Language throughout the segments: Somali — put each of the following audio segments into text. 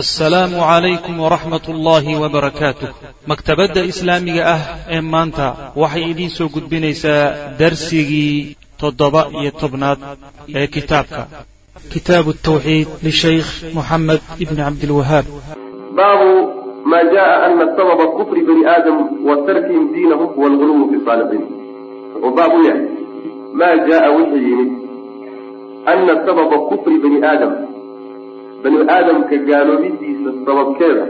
assalaamu calaykum waraxmat ullaahi wabarakaatuh maktabadda islaamiga ah ee maanta waxay idiin soo gudbinaysaa darsigii toddoba iyo tobnaad ee kitaabka kitaabu tawxiid lishaykh moxamed ibni cabdilwahaab baabu ma jaءa ana sababa kufri bani aadam wa tarkihim diinahum wاlguluw fi saalixiin wuxuu baab u yahay maa jaءa wixii yimid ana sababa kufri bani aadam bani aadamka gaaloobidiisa sababkeeda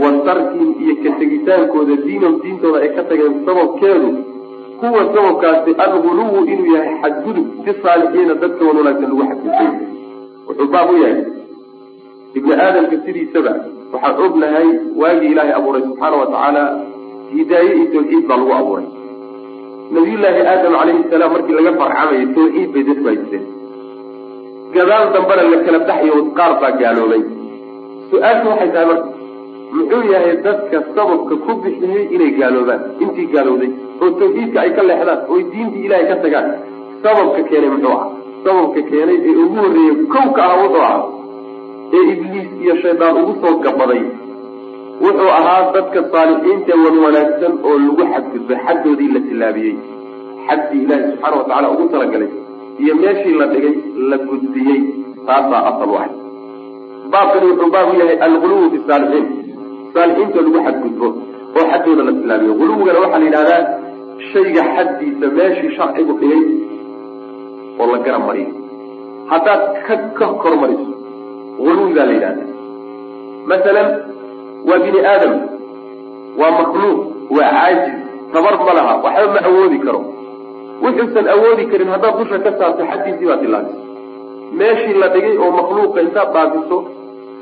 wa tarkihim iyo ka tegitaankooda diinahum diintooda ay ka tageen sababkeedu huwa sababkaasi alguluwu inuu yahay xadgudub fi saalixiina dadka wan wanaagsan lagu xadgudbay. Wuxuu baab u yahay ibni aadamka sidiisaba waxaan ognahay waagii ilaahay abuuray subxaana wa tacaala hidaaye iyo tawxiid baa lagu abuuray. Nabiyullaahi aadam calayhi salaam markii laga farcamayay tawxiid bay dadku haysteen gadaal dambena la kala baxyo qaar baa gaaloobay. Su'aashu waxay tahay marka muxuu yahay dadka sababka ku bixiyey inay gaaloobaan? Intii gaalowday oo tawxiidka ay ka leexdaan oo diintii ilahay ka tagaan sababka keenay muxuu ah sababka keenay ee ugu horreeyey kowka ah wuxuu ahaa? Ee ibliis iyo shaydaan ugu soo gabaday wuxuu ahaa dadka saalixiinta wan wanaagsan oo lagu xadgudbay xaddoodii la tilaabiyey xaddii ilaahi subxaana wa tacala ugu talagalay iyo meeshii la dhigay la gudbiyey. Taasaa asal waay baabkani wuxuu baab u yahay alguluwu fi saalixiin. Saalixiinta lagu xadgudbo oo xaddooda la tilaabiyo guluwigana waxaa la yidhahdaa shayga xaddiisa meeshii sharcigu dhigay oo la garab mariyo. Haddaad ka ka kormariso guluwigaa la yidhahdaa. Masalan waa bini aadam waa makhluuq waa caajiz tabar ma laha waxba ma awoodi karo wuxuusan awoodi karin haddaad dusha ka saarto xaddiisii baad tilaabisa meeshii la dhigay oo makhluuqa intaad dhaafiso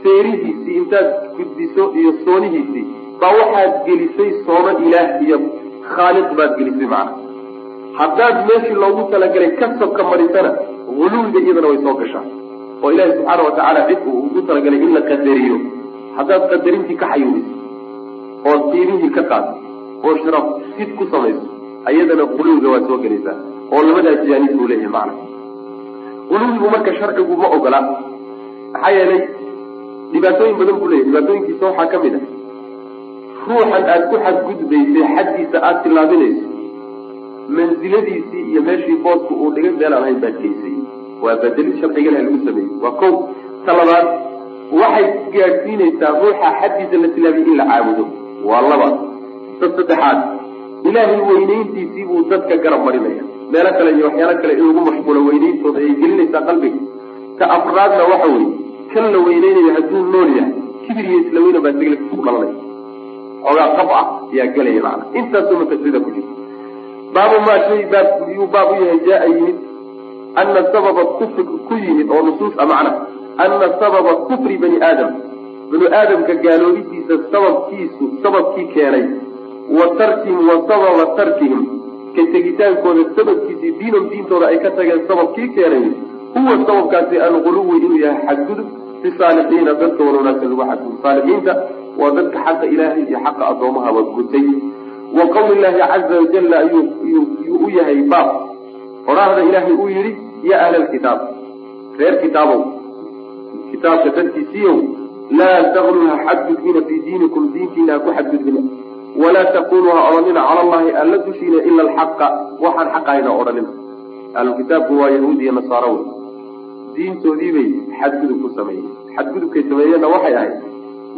seerihiisii intaad gudbiso iyo soonihiisii baa waxaad gelisay soono ilaah iyo khaaliq baad gelisay macna. Haddaad meeshii loogu talagalay kasabka marisana huluwiga iyadana way soo gashaa. Oo ilaahi subxaana wa tacaala cid uu ugu talagalay in la qadariyo. Haddaad qadarintii ka xayuubiso oo qiimihii ka qaado oo sharaf sid ku samayso ayadana quluwiga waa soo gelaysaa oo labadaa jaanib buu leeyahay macna. Quluwigu marka sharcigu ma ogola maxaa yeelay dhibaatooyin badan buu leeyahy dhibaatooyinkiisa waxaa ka mid ah ruuxan aad ku xadgudbaysay xaddiisa aada tilaabinayso mansiladiisii iyo meeshii boosku uu dhigay meel aan ahayn baad geysay waa bedelid sharciga lagu sameeyey. Waa kow ta labaad waxay gaadhsiinaysaa ruuxa xaddiisa la tilaabiyey in la caabudo. Waa laba ta saddexaad ilaahay weynayntiisii buu dadka garab marinaya. Meelo kale iyo waxyaalo kale in lagu mashquulo weynayntooda ayay gelinaysaa qalbiga. Ta afraadna waxa weye kan la weyneynayo hadduu nool yahay kibir iyo isla weyna baa sigla ku dhalanaya. Xoogaa qab ah ayaa gelaya macana intaasoo matasrida ku jirta baabu maa shay baab yuu baab u yahay jaa yimid. Ana sababa kufri ku yimid oo nusuus a macna. Ana sababa kufri bani aadam. Bani aadamka gaaloobidiisa sababkiisu sababkii keenay wa tarkihim wa sababa tarkihim. Ka tegitaankooda sababkiisii diinam diintooda ay ka tageen sababkii keenay huwa sababkaasi alguluwi inuu yahay xadgudub fi saalixiina dadka wan wanaagsan lagu xadgudub. Saalixiinta waa dadka xaqa ilaahay iyo xaqa addoommahaba gutay wa qawli llaahi caza wajalla ayuu u yahay baab. Odhaahda ilaahay uu yidhi ya ahla lkitaab reer kitaabow kitaabka dadkiisiiyow laa taqluu ha xadgudbina fii diinikum diintiina ha ku xadgudbina walaa taquluu ha odhanina cala allahi alla dushiina ila alxaqa waxaan xaqahayna odhanina. Ahlukitaabku waa yahuud iyo nasaaro wey diintoodiibay xadgudub ku sameeyeen. Xadgudubkay sameeyeenna waxay ahayd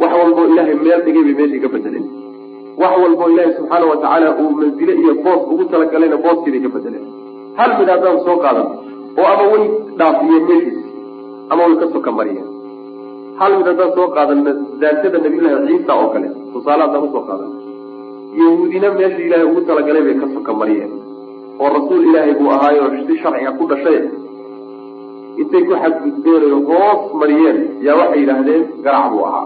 wax walboo ilaahay meel dhigay bay meeshii ka bedeleen wax walboo ilaahay subxaana wa tacaala uu mansile iyo boos ugu talagalayna booskiibay ka bedeleen hal mid haddaan soo qaadan oo ama way dhaafiyeen meeshiis ama way ka soka mariyeen. Hal mid haddaan soo qaadanna daatada nabiyullaahi ciisa oo kale tusaale haddaan u soo qaadan yahuudina meeshii ilaahay ugu talagalay bay ka soka mariyeen oo rasuul ilaahay buu ahaayo si sharciga ku dhashay. Intay ku xadgudbeen o hoos mariyeen yaa waxay yidhaahdeen garac buu ahaa.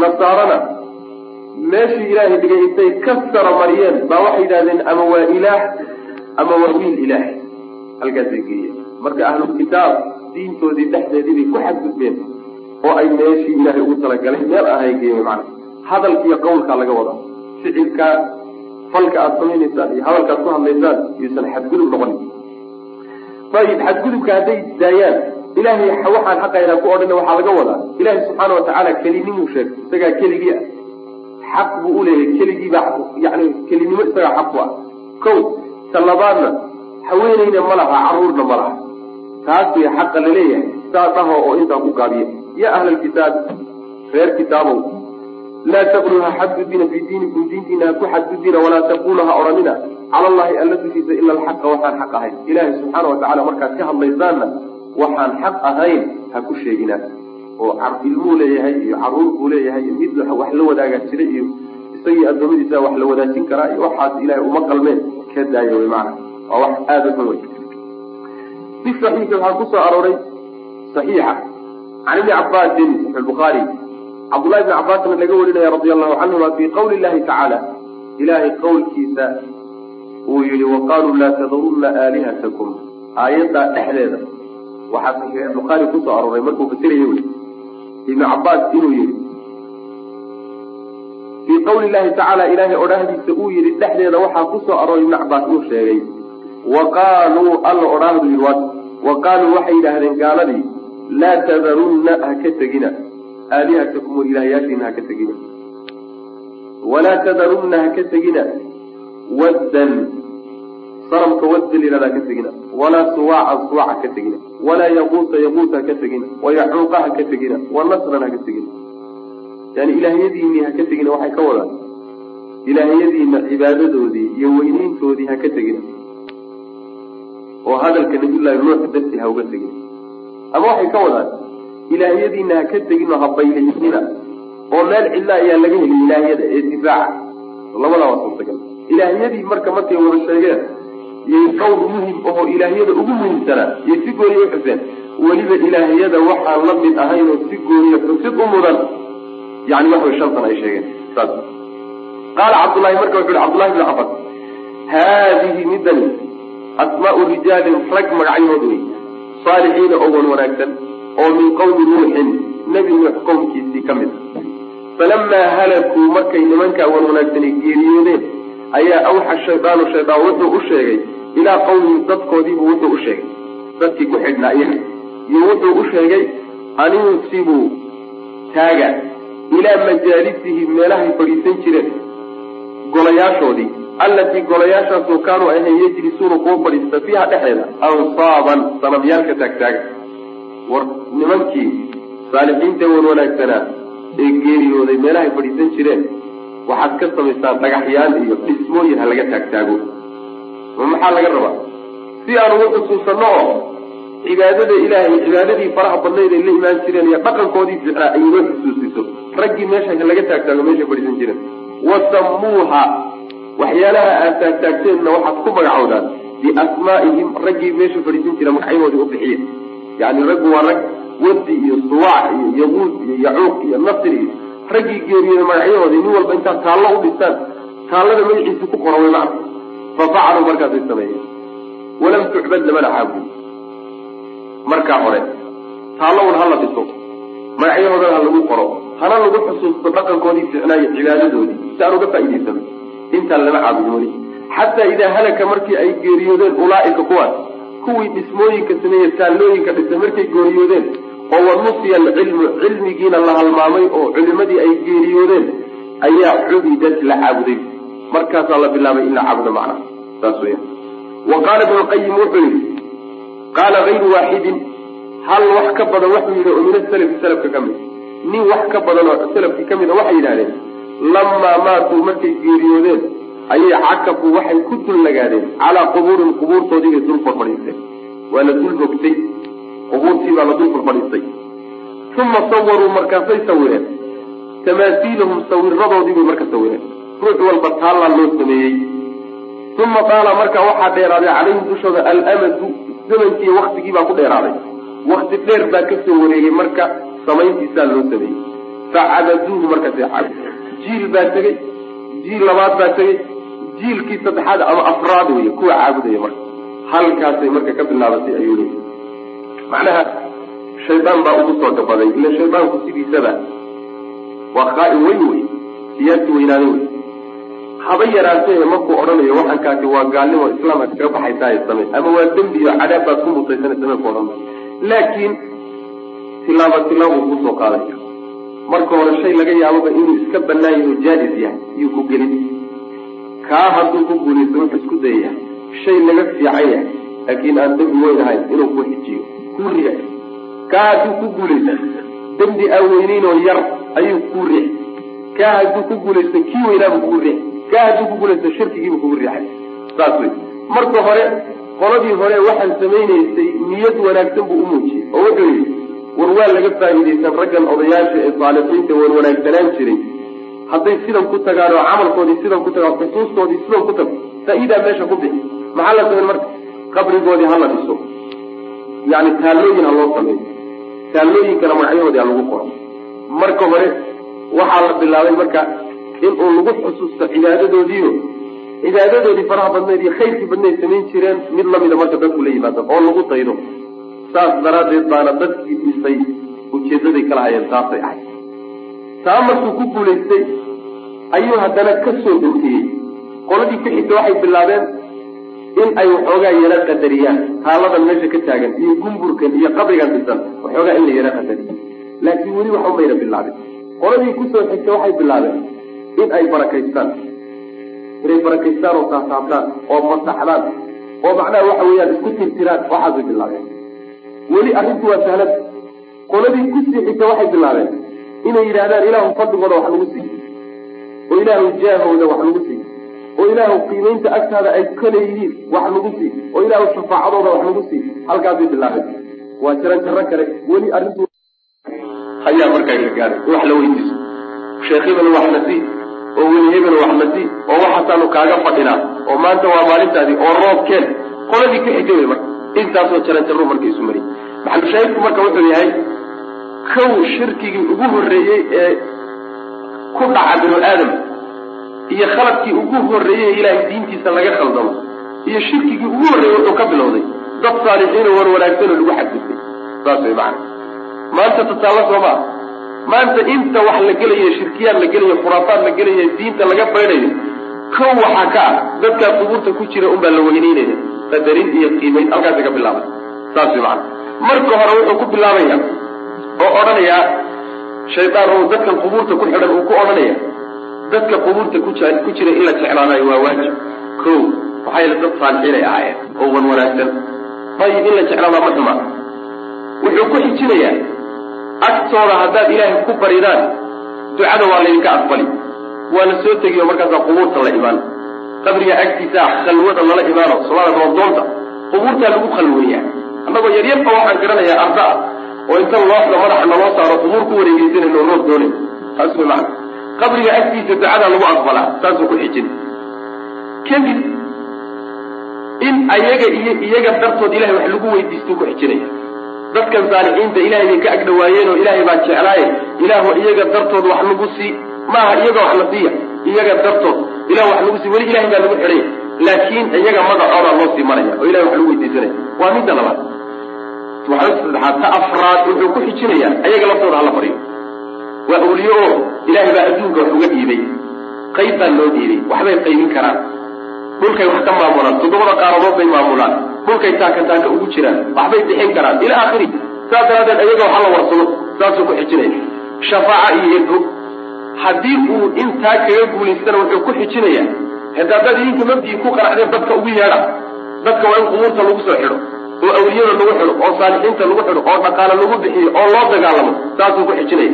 Nasaarana meeshii ilaahay dhigay intay ka sara mariyeen baa waxay yidhahdeen ama waa ilaah ama waa wiil ilaah. Halkaasay geeyeen. Marka ahlulkitaab diintoodii dhexdeedii bay ku xadgudbeen oo ay meeshii ilaahay ugu talagalay meel ahay geeyen macana hadalkiiyo qawlkaa laga wada ficilkaa falka aada samaynaysaan iyo hadalka ad ku hadlaysaan yuusan xadgudub noqonin. Ayib xadgudubka hadday daayaan ilahay waxaan xaqayna ku odhan waxaa laga wadaa. Ilahay subxaana watacaala kelinimuu sheegay isagaa keligii ah. Xaq buu uleeyahay keligiibaa yani kelinimo isagaa xaq ku ah. Ko ta labaadna haweeneyna ma laha caruurna ma laha. Taas xaqa la leeyahay saa dhaho oo intaa ku gaabiya ya ahla lkitaab reer kitaabow laa taqlu ha xadgudbina fii diinikum diintiina ha ku xadgudbina walaa taqulu ha odhanina cala allahi alla dushiisa ila alxaqa waxaan xaq ahayn. Ilaahay subxaana watacala markaad ka hadlaysaanna waxaan xaq ahayn ha ku sheegina. Oo ilmuu leeyahay iyo carruur buu leeyahay iyo mid wax la wadaagaa jira iyo isagii adoomadiisa wax la wadaajin karaa iyo waxaas ilahay uma qalmeen. Ka daayo wy maana waa wax aada u xun. Wey fi saxiixi waxaa ku soo arooray saxiixa can ibni cabaasin buhaari cabdullahi bni cabbaasna laga warinaya radia allahu canhuma fi qawli llahi tacaala ilahay qawlkiisa uu yihi waqaaluu laa tadurunna aalihatakum. Aayaddaa dhexdeeda. Waxaa saxiix bukhaari ku soo arooray markuu fasiraya wy ibnu cabbaas inuu yihi fii qawli llahi tacaala ilaahay odhaahdiisa uu yihi dhexdeeda waxaa ku soo arooray ibnu cabbaas uu sheegay wa qaaluu alla odhaahdu yidhi wa qaaluu waxay yidhaahdeen gaaladii laa tadarunna ha ka tegina aalihatakum war ilaahyaashiina ha ka tegina. Walaa tadarunna ha ka tegina. Waddan sanamka wadda layihahda ha ka tegina. Walaa suwaaca suwaca ka tegina. Walaa yaquusa yaquusa ha tegina. Wayacuuqa ha tegina. Wanasran ha tegina. Yani ilaahyadiinii ha tegina waxay ka wadaan. Ilaahyadiina cibaadadoodii iyo weyneyntoodii ha tegina. Oo hadalka nabiyullaahi nuux darti ha uga tegina. Ama waxay ka wadaan ilaahyadiina ha ka tegin oo ha baylaynina oo meel cidla ayaa laga heli ilaahyada ee difaaca. Labadaa waa suurtagal ilaahyadii marka markay wada sheegeen yay qowr muhiim ahoo ilaahyada ugu muhiimsanaa yay si gooniya uxuseen weliba ilaahyada waxaan la mid ahayn oo si gooniya xusid u mudan. Yani wax way shan sana ay sheegeen. Saas. Qaala cabdullahi marka wuxu uhi cabdullahi bn cabas haadihi midani asmaau rijaalin rag magacyahood wey saalixiina oo wan wanaagsan oo min qawmi nuuxin nebi nuux qowmkiisii ka mid a falamaa halakuu markay nimankaa wan wanaagsani geeriyoodeen ayaa awxa shaydaanu shaydaan wuxuu u sheegay ilaa qawmihim dadkoodiibu wuxuu u sheegay. Dadkii ku xidhnaa iyaga iyo wuxuu u sheegay aninsibuu taaga ilaa majaalisihi meelahay fadhiisan jireen. Golayaashoodii allatii golayaashaasoo kaanuu ahayn yajlisuuna kuwa fadhiista fiiha dhexeeda ansaaban sanamyaalka taagtaaga war nimankii saalixiinta wan wanaagsanaa ee geeriyooday meelahay fadhiisan jireen waxaad ka samaysaan dhagaxyaan iyo dhismooyin ha laga taagtaago. Ma maxaa laga rabaa? Si aan ugu xusuusanno oo cibaadada ilaahay cibaadadii faraha badnayd ay la imaan jireen iyo dhaqankoodii ficnaa ay inoo xusuusiso. Raggii meesha laga taagtaago meeshay fadhiisan jireen wasammuuha waxyaalaha aad taagtaagteenna waxaad ku magacowdaan biasmaa'ihim raggii meesha fadhiisan jira magacyahoodii u bixiya yani raggu waa rag wadi iyo suwaac iyo yaguud iyo yacuuq iyo nasri. Iyo raggii geeriyooda magacyahoodii nin walba intaad taallo u dhistaan taallada magaciisi ku qora way macna. Fa facaluu markaasay sameeyeen. Walam tucbad lamana caabudin markaa hore taallo un hala dhiso. Magacyahoodana ha lagu qoro. Hana lagu xusuusto dhaqankoodii ficnaayo cibaadadoodii. Si uga faa'idaysano intaan lama caabudin weli. Xataa idaa halaka markii ay geeriyoodeen ulaaika kuwaas kuwii dhismooyinka sameeye taallooyinka dhisay markay geeriyoodeen oo wanusiya alcilmu cilmigiina la halmaamay oo culimadii ay geeriyoodeen ayaa cubidat la caabuday. Markaasaa la bilaabay in la caabudo macnaha saas weya wa qaala ibnu lqayim wuxuu yihi qaala hayru waaxidin hal wax ka badan wuxuu yidhi oo min asalafi salafka ka mid. Nin wax ka badan oo salafkii ka mid a waxay yidhahdeen lamaa maatuu markay geeriyoodeen ayay cakafu waxay ku dul nagaadeen calaa qubuurin qubuurtoodii bay dul farfadhiisteen waa la dul hogtay qubuurtii baa la dul farfadhiistay. Uma sawaruu markaasay sawireen. Tamaasiilahum sawiradoodii bay marka sawireen. Ruux walba taallaa loo sameeyey. Uma daala markaa waxaa dheeraaday calayhim dushooda alamadu zamankii waktigii baa ku dheeraaday. Wakti dheer baa ka soo wareegay marka samayntiisaa loo sameeyey. Facabaduuhu markaas jiil baa tegey. Jiil labaad baa tegey jiilkii saddexaad ama afraad wey kuwa caabudaya marka. Halkaasay marka ka bilaabatay ayuu leeyahy macnaha shaydaan baa ugu soo gabaday ila shaydaanku sidiisaba waa khaa-in weyn wey siyaasi weynaade wey haba yaraatee markuu odhanayo waxankaasi waa gaalnimo islaamka kaga baxaysaa same ama waa dembi iyo cadaab baad ku mutaysana same ku odhan laakiin tilaabo tilaabuu ku soo qaadaya marka hore shay laga yaababa inuu iska banaan yaho jaa-is yahay iyuu ku gelin kaa hadduu ku guulaysto wuxuu isku dayaya shay laga fiican yahay laakiin aan dembi weyn ahayn inuu ku xijiyo ku riix. Kaa hadduu ku guulaysto dembi aan weyneynoo yar ayuu ku riix. Kaa hadduu ku guulaysto kii weynaabuu kugu riix. Kaa hadduu ku guulaysto shirkigiibuu kugu riixay. Saas wey marka hore qoladii hore waxaan samaynaysay niyad wanaagsan buu u muujiyey oo wuxuu yidhi war waa laga faa'iidaysan raggan odayaasha ee saalixiinta wan wanaagsanaan jiray hadday sidan ku tagaan oo camalkoodii sidan ku tagaan xusuustoodii sidan ku tago faa-iidaa meesha ku bixi. Maxaa la samayn marka? Qabrigoodii hala dhiso. Yani taallooyin ha loo sameeyo. Taallooyinkana magacyahoodii ha lagu qoro marka hore waxaa la bilaabay marka in uu lagu xusuusto cibaadadoodiio cibaadadoodii faraha badneed iyo khayrkii badneed samayn jireen mid lamida marka dadku la yimaado oo lagu daydo saas daraaddeed baana dadkii dhisay ujeedaday kala hayeen taasay ahayd. Taa markuu ku guulaystay ayuu haddana ka soo dhowtiyey qoladii ku xigta waxay bilaabeen in ay waxoogaa yara qadariyaan. Haaladan meesha ka taagan iyo gumburkan iyo qabrigan dhisan waxoogaa in la yara qadariyo. Laakiin weli waxba mayna bilaabin qoladii ku soo xigta waxay bilaabeen in ay barakaystaan. Inay barakaystaan oo taasaabtaan oo masaxdaan oo macnaha waxa weeyaan isku tirtiraan waxaasay bilaabeen. Weli arrintu waa sahlad. Qoladii ku sii xigta waxay bilaabeen inay yidhahdaan ilaahu fadligooda wax nagu sii oo ilaahu jaahooda wax nagu sii oo ilaahu qiimaynta agtaada ay ka leeyihiin wax nagu sii oo ilaahu shafaacadooda wax nagu sii halkaasay bilaabeen. waa jaran jarro kale. weli arrintu ayaa markaa la gaaray wax la weydiiso. sheekh wax na sii oo weli hebel wax na sii oo waxaasaanu kaaga fadhinaa. oo maanta waa maalintaadii oo roobkeen. qoladii ka wey marka. intaasoo jaran jarro marka isu mariyay maxalushaahidku marka wuxuu yahay kow shirkigii ugu horreeyey ee ku dhaca binu aadam iyo khaladkii ugu horreeyey ilaahay diintiisa laga khaldamo iyo shirkigii ugu horreeyey wuxuu ka bilowday dad saalixiinoo war wanaagsanoo lagu xadgudbay. Saas way macana maanta tusaale soo maa maanta inta wax la gelayo shirkiyaad la gelayo khuraafaad la gelayo diinta laga baynayo kow waxaa ka ah dadkaa qubuurta ku jira unbaa la weyneynaya qadarin iyo qiimayn halkaasa ka bilaabay. Saas way macana marka hore wuxuu ku bilaabaya oo odhanayaa shaydaan oo dadkan qubuurta ku xidhan uu ku odhanaya dadka qubuurta ku jira in la jeclaadayo waa waajib. Ko maxaa yeele dad saalixiinay ahaayeen oo wan wanaagsan. Ayib in la jeclaadaa ma xumaa wuxuu ku xijinayaa. Agtooda haddaad ilaahay ku baridaan ducada waa laydinka aqbali. Waa la soo tegiyo markaasaa qubuurta la imaan. Qabriga agtiisa khalwada lala imaano salaada roobdoonta qubuurtaa lagu khalweeyaa. Annagoo yaryarba waxaan garanayaa arda ah oo inta looxda madaxa naloo saaro qubuur ku wareegeysanayno roob doonayn taas way macana qabriga agtiisa ducadaa lagu aqbalaa saasuu ku xijin. Kadib in ayaga iyo iyaga dartood ilahay wax lagu weydiistuu ku xijinaya. Dadkan saalixiinta ilahay bay ka agdhawaayeen oo ilaahay baa jeclaaye. Ilaahu iyaga dartood wax lagu sii maaha iyaga wax la siiya iyaga dartood. Ilah wax lagu sii weli ilahay baa lagu xidhaya laakiin iyaga magacoodaa loo sii maraya oo ilahay wax lagu weydiisanaya. Waa midda labaad. Waxaa saddexaad ta afraad wuxuu ku xijinayaa ayaga laftooda hala baryo waa awliye oo ilaahay baa adduunka wax uga dhiibay qayb baa loo dhiibay waxbay qaybin karaan. Dhulkay wax ka maamulaan. Toddobada qaaradood bay maamulaan. Dhulkay taaka taaka ugu jiraan. Waxbay bixin karaan. Ila aakhiri. Saas daraaddeed ayaga waxa la warsado saasuu ku xijinaya shafaaca iyo ergo haddii uu intaa kaga guulaystana wuxuu ku xijinayaa. Hada haddaad idinka mabdii ku qanacdeen dadka ugu yeedha. Dadka waa in qubuurta lagu soo xidho oo awliyada lagu xidho oo saalixiinta lagu xidho oo dhaqaale lagu bixiyo oo loo dagaalamo saasuu ku xijinaya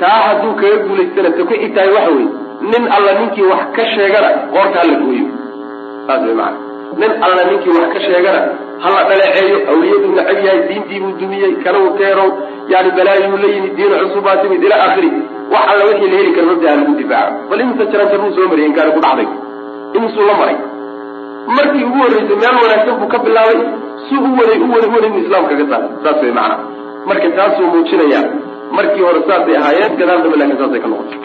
taa hadduu kaga guulaystana ta ku xigtahay waxa weeye nin alla ninkii wax ka sheegana qoorta hala gooyo. Saas way macana nin alla ninkii wax ka sheegana hala dhaleeceeyo awliyaduu nacab yahay diintiibuu dumiyey kanau keerow yani balaayuu la yimid diin cusub baa timid ila aakhiri. Wax alla wixii la heli kara mabdaa lagu difaaco bal imisa jaranjaruu soo mariyay inkaani ku dhacday? Imisuu la maray? Markii ugu horreysay meel wanaagsan buu ka bilaabay. Si u waday u waday inu islaamka ka saar saas way macana marka taasuu muujinayaa markii hore saasay ahaayeen gadaal dambe laakiin saasay ka noqotay.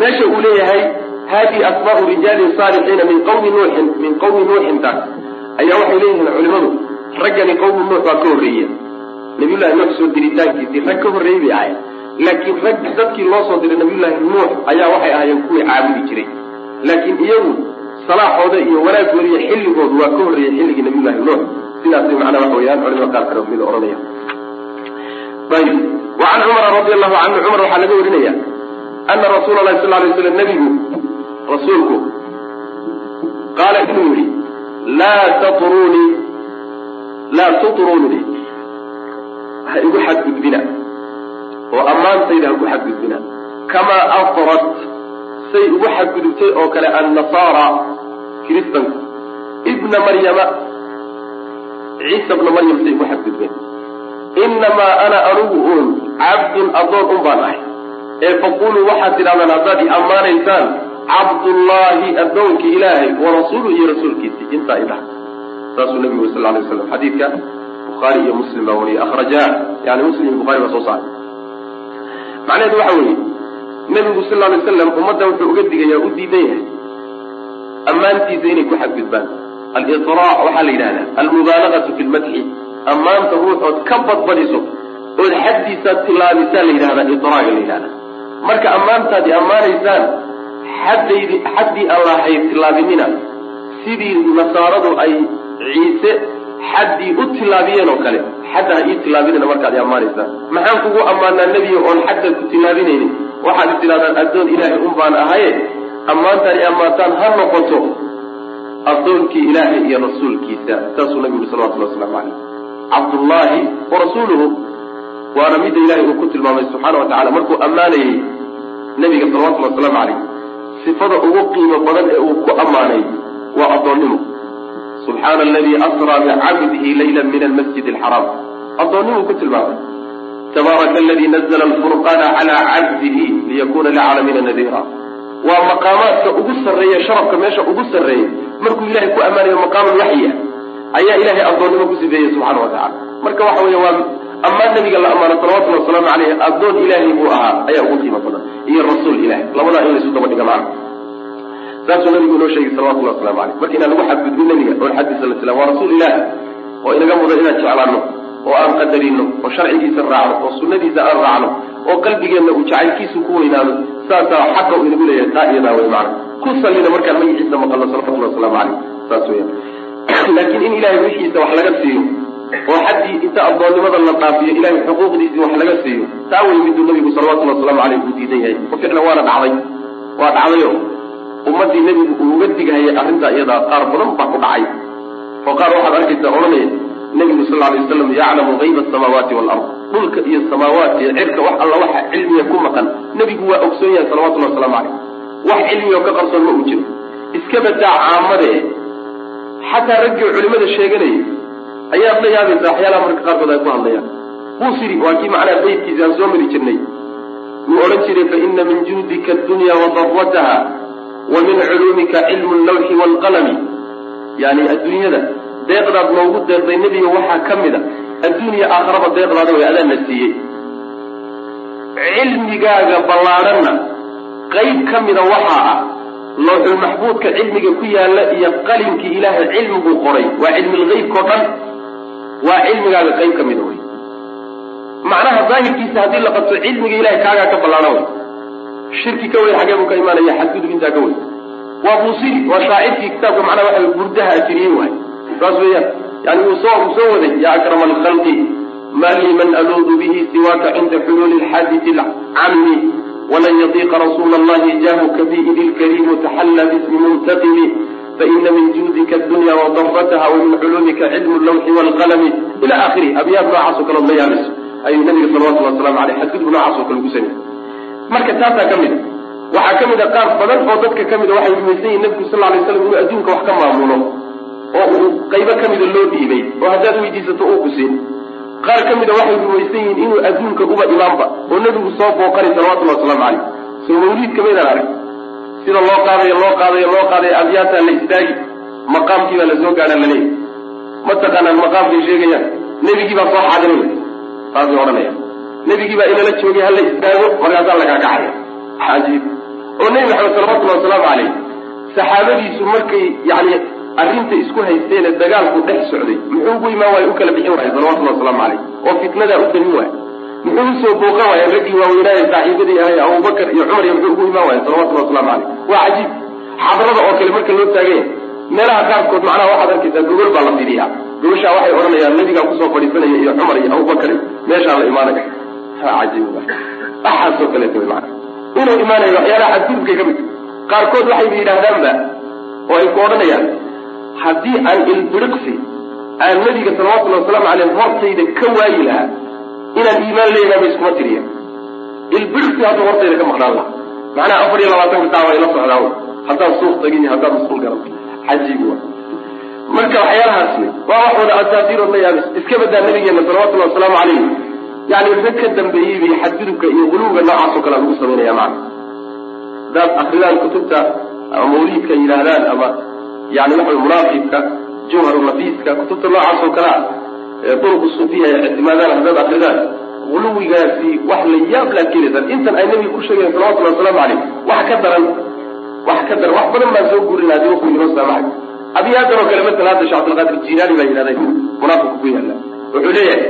Meesha uu leeyahay hadihi asmaau rijaali saalixiina min qawmi nuuxin min qawmi nuuxin taas ayaa waxay leeyihiin culimadu raggani qawmi nuux baa ka horreeya nabiyullahi nuux soo diritaankiisii rag ka horreeyey bay ahayen laakiin rag dadkii loo soo diray nabiyullaahi nuux ayaa waxay ahaayeen kuwii caabudi jiray. Laakiin iyagu salaaxooda iyo wanaagooda iyo xilligoodu waa ka horreeyey xilligii nabiyullahi nuux. Sidaasay macnaa waxa weyaan culimada qaar kale mid ohanaya ayib wacan cumara radi allahu canhu cumar waxaa laga warinaya ana rasuula lahi sal lay slam nebigu rasuulku qaala inuu yihi laa tatrunii laa tutrunii ha igu xadgudbina. Oo ammaantayda ha ku xadgudbina. Kamaa afrat say ugu xadgudubtay oo kale annasaara kiristanku ibna maryama ciisa bna maryam say ugu xadgudbeen inamaa ana anugu uun cabdun addoon un baan ahay ee faquluu waxaad tidhahdaan haddaad i ammaanaysaan cabdullaahi addoonka ilaahay wa rasuuluhu iyo rasuulkiisii intaa idhaha saasuu nabigu sal lay waslam xadiidka bukhaari iyo muslim baa wariyay ahrajaa yani muslim iyo bukhari baa soo saaray macnaheedu waxa weeye nebigu sal lay slam ummadda wuxuu uga digayaa u diidan yahay ammaantiisa inay ku xadgudbaan aliraac waxaa la yidhahdaa almubaalagatu fi lmadxi ammaanta ruuxood ka badbadiso ood xaddiisaad tilaabisaa la yidhahdaa iraaga la yidhahdaa marka ammaantaadi ammaanaysaan xaddaydi xaddii aan lahayd tilaabinina sidii nasaaradu ay ciise xaddii u tilaabiyeen oo kale xadda ha ii tilaabinina markaad i ammaanaysaan. Maxaan kugu ammaanaa nebiga oon xadda ku tilaabinaynin? Waxaad is tidhahdaan addoon ilaahay un baan ahaye ammaantaan i ammaantaan ha noqoto addoonkii ilaahay iyo rasuulkiisa. Saasuu nabigu salawatullah waslamu caleyh cabdullaahi wa rasuuluhu waana midda ilahay uu ku tilmaamay subxaana wa tacala markuu ammaanayey nebiga salawatullhi wasalaamu caleyh sifada ugu qiimo badan ee uu ku ammaanay waa addoonnimo. Subxaana aladii asraa bicabdihi layla min almasjid alxaraam addoonnimuu ku tilmaamay. Tabaaraka aladii nazla alfurqaana calaa cabdihi liyakuna licaalamiina nadiira. Waa maqaamaadka ugu sarreeya sharafka meesha ugu sarreeya markuu ilahay ku ammaanayo maqaaman waxyi ah ayaa ilahay addoonnimo ku sifeeyey subxana wa tacala marka waxa weeye waa ammaan nabiga la ammaano salawatullhi wasalaamu caleyh addoon ilaahay buu ahaa ayaa ugu qiimo badan. Iyo rasuul ilahay labadaa in laysu daba dhiga macna saasuu nabigu inoo sheegay salawatullahi waslamu caleyh marka inaan lagu xadgudbin nabiga oon xaddiisa la tilaam waa rasuul ilaah oo inaga mudan inaan jeclaano oo aan qadarino oo sharcigiisa raacno oo sunnadiisa aan raacno oo qalbigeenna uu jacaylkiisu ku weynaado saasaa xaqa uu inagu leeyahay taa iyadaa wey macna. Ku sallina markaan magaciisa maqalno salawatullahi waslamu caleyh saas weya laakiin in ilahay wixiisa wax laga siiyo oo xaddii inta addoonnimada la dhaafiyo ilahay xuquuqdiisii wax laga siiyo taa wey miduu nabigu salawatullahi waslamu caleyh uu diidan yahay. Oo ficlan waana dhacday. Waa dhacdayo. Ummaddii nebigu uu uga digahayay arrintaa iyadaa qaar badan baa ku dhacay. Oo qaar waxaad arkaysaa odhanaya nebigu sal alay waslam yaclamu hayba asamaawaati waalard dhulka iyo samaawaat iyo cirka wax alla waxa cilmiga ku maqan. Nebigu waa ogsoon yahay salawatullahi waslamu caleyh wax cilmigoo ka qarsoon ma uu jiro. Iska badaa caamade xataa raggii culimada sheeganayay ayaad la yaabaysaa waxyaalaha marka qaarkood ay ku hadlayaan. Buusiri waa kii macnaha baydkiisa aan soo mari jirnay. Wuu odhan jiray fa ina min juudika addunya wa darwataha wa min culuumika cilmu allawxi waalqalami yani adduunyada deeqdaad noogu deeqday nebiga waxaa ka mid a. Adduuniya aakharaba deeqdaada way adaan la siiyey. Cilmigaaga ballaadhanna qayb ka mida waxaa ah looxulmaxbuudka cilmiga ku yaalla iyo qalinkii ilaahay cilmiguu qoray. Waa cilmilgeybkao dhan waa cilmigaaga qayb ka mida wey macnaha daahirkiisa haddii la qabto cilmiga ilahay kaagaa ka ballaadhan wey shirki ka weyn xagee buu ka imaanaya xadgudub intaa ka weyn. Waa buusiri waa shaacirkii kitaabka macnaha waxa burdaha ajiriyey waay saas weeyaan yani wuu soo uu soo waday ya akrama alkhalqi ma lii man aluudu bihi siwaaka cinda xuluuli lxaadisi lcammi walan yadiiqa rasuula allahi jaahuka bi idi lkariimu taxalla bismi muntaqimi faina min juudika addunya wadarrataha wamin culuumika cilmu lawxi waalqalami ila akhiri abyaad noocaasoo kaleod la yaabayso ayuu nabiga salawatullahi waslamu aleyh xadgudub noocaasoo kale sameyey marka taasaa ka mid a waxaa ka mid a qaar badan oo dadka ka mid a waxay rumaysan yihiin nabigu sal lay slam inuu adduunka wax ka maamulo oo uu qaybo ka mida loo dhiibay oo haddaad weydiisato uu kusin qaar ka mida waxay rumaysan yihiin inuu adduunka uba imaanba oo nebigu soo booqanay salawatullahi waslamu caleyh soo mawliidka maydaan arag sida loo qaadayo loo qaadayo loo qaadayo abyaataa la istaagi maqaamkii baa la soo gaadhaa laleeyahy mataqaanaan maqaamkay sheegayaan nebigii baa soo xaadirinay saasay odhanaya nebigii baa inala joogay hala istaago markaasaa lagaa kacaya cajiib oo nebi maxamed salawatullahi wasalaamu caleyh saxaabadiisu markay yani arrinta isku haysteene dagaalku dhex socday muxuu ugu imaan waaya u kala bixin waaya salawatullahi wasalaamu caleyh oo fitnadaa u damin waaya muxuu u soo booqan waaya raggii waaweynaaye saaxiibadii ahay abubakar iyo cumar iyo muxuu ugu imaan waaya salawatullahi waslamu caleyh waa cajiib. Xadrada oo kale marka loo taaganya meelaha qaarkood macnaha waxaad arkaysaa gogol baa la fidiyaa gobashaa waxay odhanayaan nabigaa ku soo fadhiisanaya iyo cumar iyo abubakar meeshaa la imaanaya ha cajiib waxaasoo kaleeto maana inuu imaanayo waxyaalaha xadgudubkay ka mid. Qaarkood waxayba yidhaahdaanba oo ay ku odhanayaan haddii aan ilbiriqsi aan nabiga salawatullhi wasalaamu caleyh hortayda ka waayi lahaa inaan iimaan leeyahay ba iskuma tiriya ilbiriqsi hadduu hortayda ka maqnaan lahaa. Macnaha afar iyo labaatanka saa waa ila socdaa haddaan suuq tagin iyo haddaan musqul garan. Cajiib marka waxyaalahaas wey waa wax wada asaatiirood la yaabis. Iska badaa nabigeena salawatullahi wasalaamu calayh yani rag ka dambeeyey xadgudubka iyo quluwga noocaasoo kale lagu samaynaya macna. Hadaad akridaan kutubta mawliidka yidhaahdaan ama yani waxa munaaqibka jawharu nafiiska kutubta noocaas oo kale ah ee duruq suufiya ay ictimaadaan haddaad akridaan guluwigaasi wax la yaab laad keenaysaan intan ay nabiga ku sheegayen salawatullahi wasalaamu calayh wax ka daran wax ka daran wax badan baan soo guurin haddii waqti inoo saamaxay abiyaadan oo kale masala hadda sheekh abdulqaadir jilaani baa yidhahday munaafiqku ku yaalla. Wuxuu leeyahay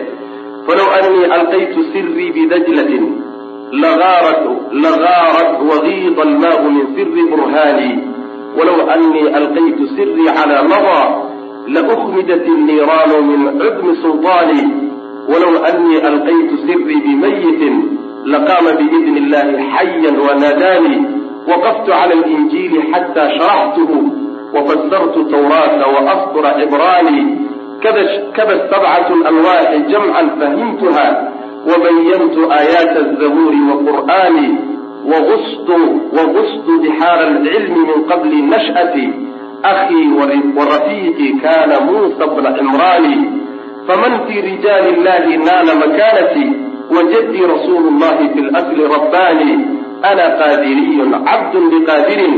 falow anii alqaytu sirii bidajlatin lagaarat lagaarat wagiida almaau min siri burhaani walow anii alqaytu sirii calaa nadaa laukmidat inniiraanu min cudmi sulطaani walow anii alqaytu sirii bimayitin laqaama biidni illahi xayan wanaadaanii waqaftu cala alinjiili xataa sharaxtuhu wafasartu tawraata waastura cibraanii kada sabcat alwaaxi jamcan fahimtuha wabayantu aayaat azabuuri waqur'aani wagustu bixaara alcilmi min qabli nash'ati akhii warafiiqi kana muusa bna cimraani faman fii rijaali illahi naala makanati wajadii rasuulu llahi fi lasli rabbaani ana qaadiriyun cabdun biqaadirin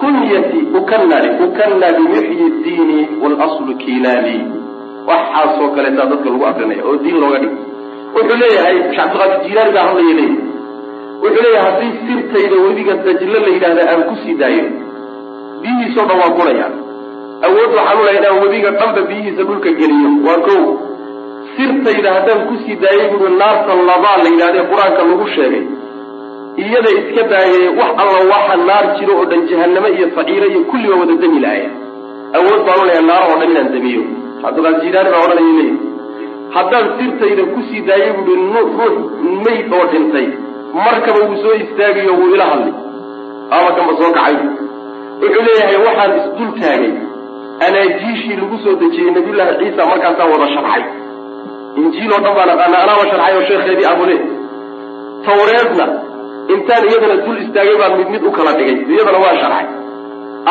kunyati ukanari ukana bimuxyi diini walaslu kilaali waxaasoo kaleetaa dadka lagu akrinaya oo diin looga dhigo wuxuu leeyahay sheekh abdiqaadir jilaani baa hadlaya leeyahy wuxuu leeyahay haddii sirtayda webiga dajlo la yidhahda aan ku sii daayo biyihiisoo dhan waa gurayaan awood waxaan lahay inaan webiga dhanba biyihiisa dhulka geliyo. Waa kow sirtayda haddaan ku sii daayay buui naarta labaa la yidhahda ee qur'aanka lagu sheegay. Iyada iska daayee wax alla waxa naar jiro oo dhan jahanamo iyo saciiro iyo kulliba wada demi lahaya awood baan u lahay naar oo dhan inaan demiyo cabdiqaadir jilaani baa odhanaya leeyahy haddaan sirtayda ku sii daayay buui ruux mayd oo dhintay markaba wuu soo istaagayo wuu ila hadlay. Ama soo kacay. Wuxuu leeyahay waxaan isdul taagay. Anaajiishii lagu soo dejiyey nabiyullaahi ciisa markaasaa wada sharxay. Injiil oo dhan baan aqaana anaaba sharxay oo sheekheedii abule tawreedna intaan iyadana dul istaagay baan mid mid u kala dhigay. Iyadana waa sharxay.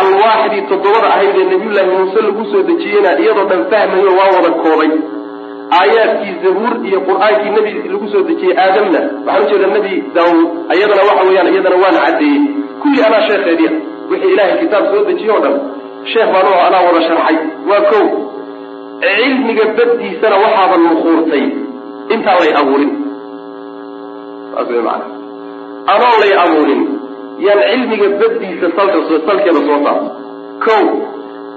Alwaaxdii toddobada ahayd ee nabiyullaahi muuse lagu soo dejiyeyna iyadoo dhan fahmayo waa wada koobay aayaadkii zabuur iyo qur'aankii nebi lagu soo dejiyey aadamna. Waxaan ujeeda nebi daawuud iyadana waxa weeyaan iyadana waana caddeeyey kulli anaa sheekheediia wixii ilaahay kitaab soo dejiye o dhan sheekh baan oo anaa wada sharxay. Waa kow cilmiga baddiisana waxaadan nukuurtay intaan lay abuurin. Saas way maana anoon lay abuurin. Yaan cilmiga baddiisa salka salkeeda soo saarto kow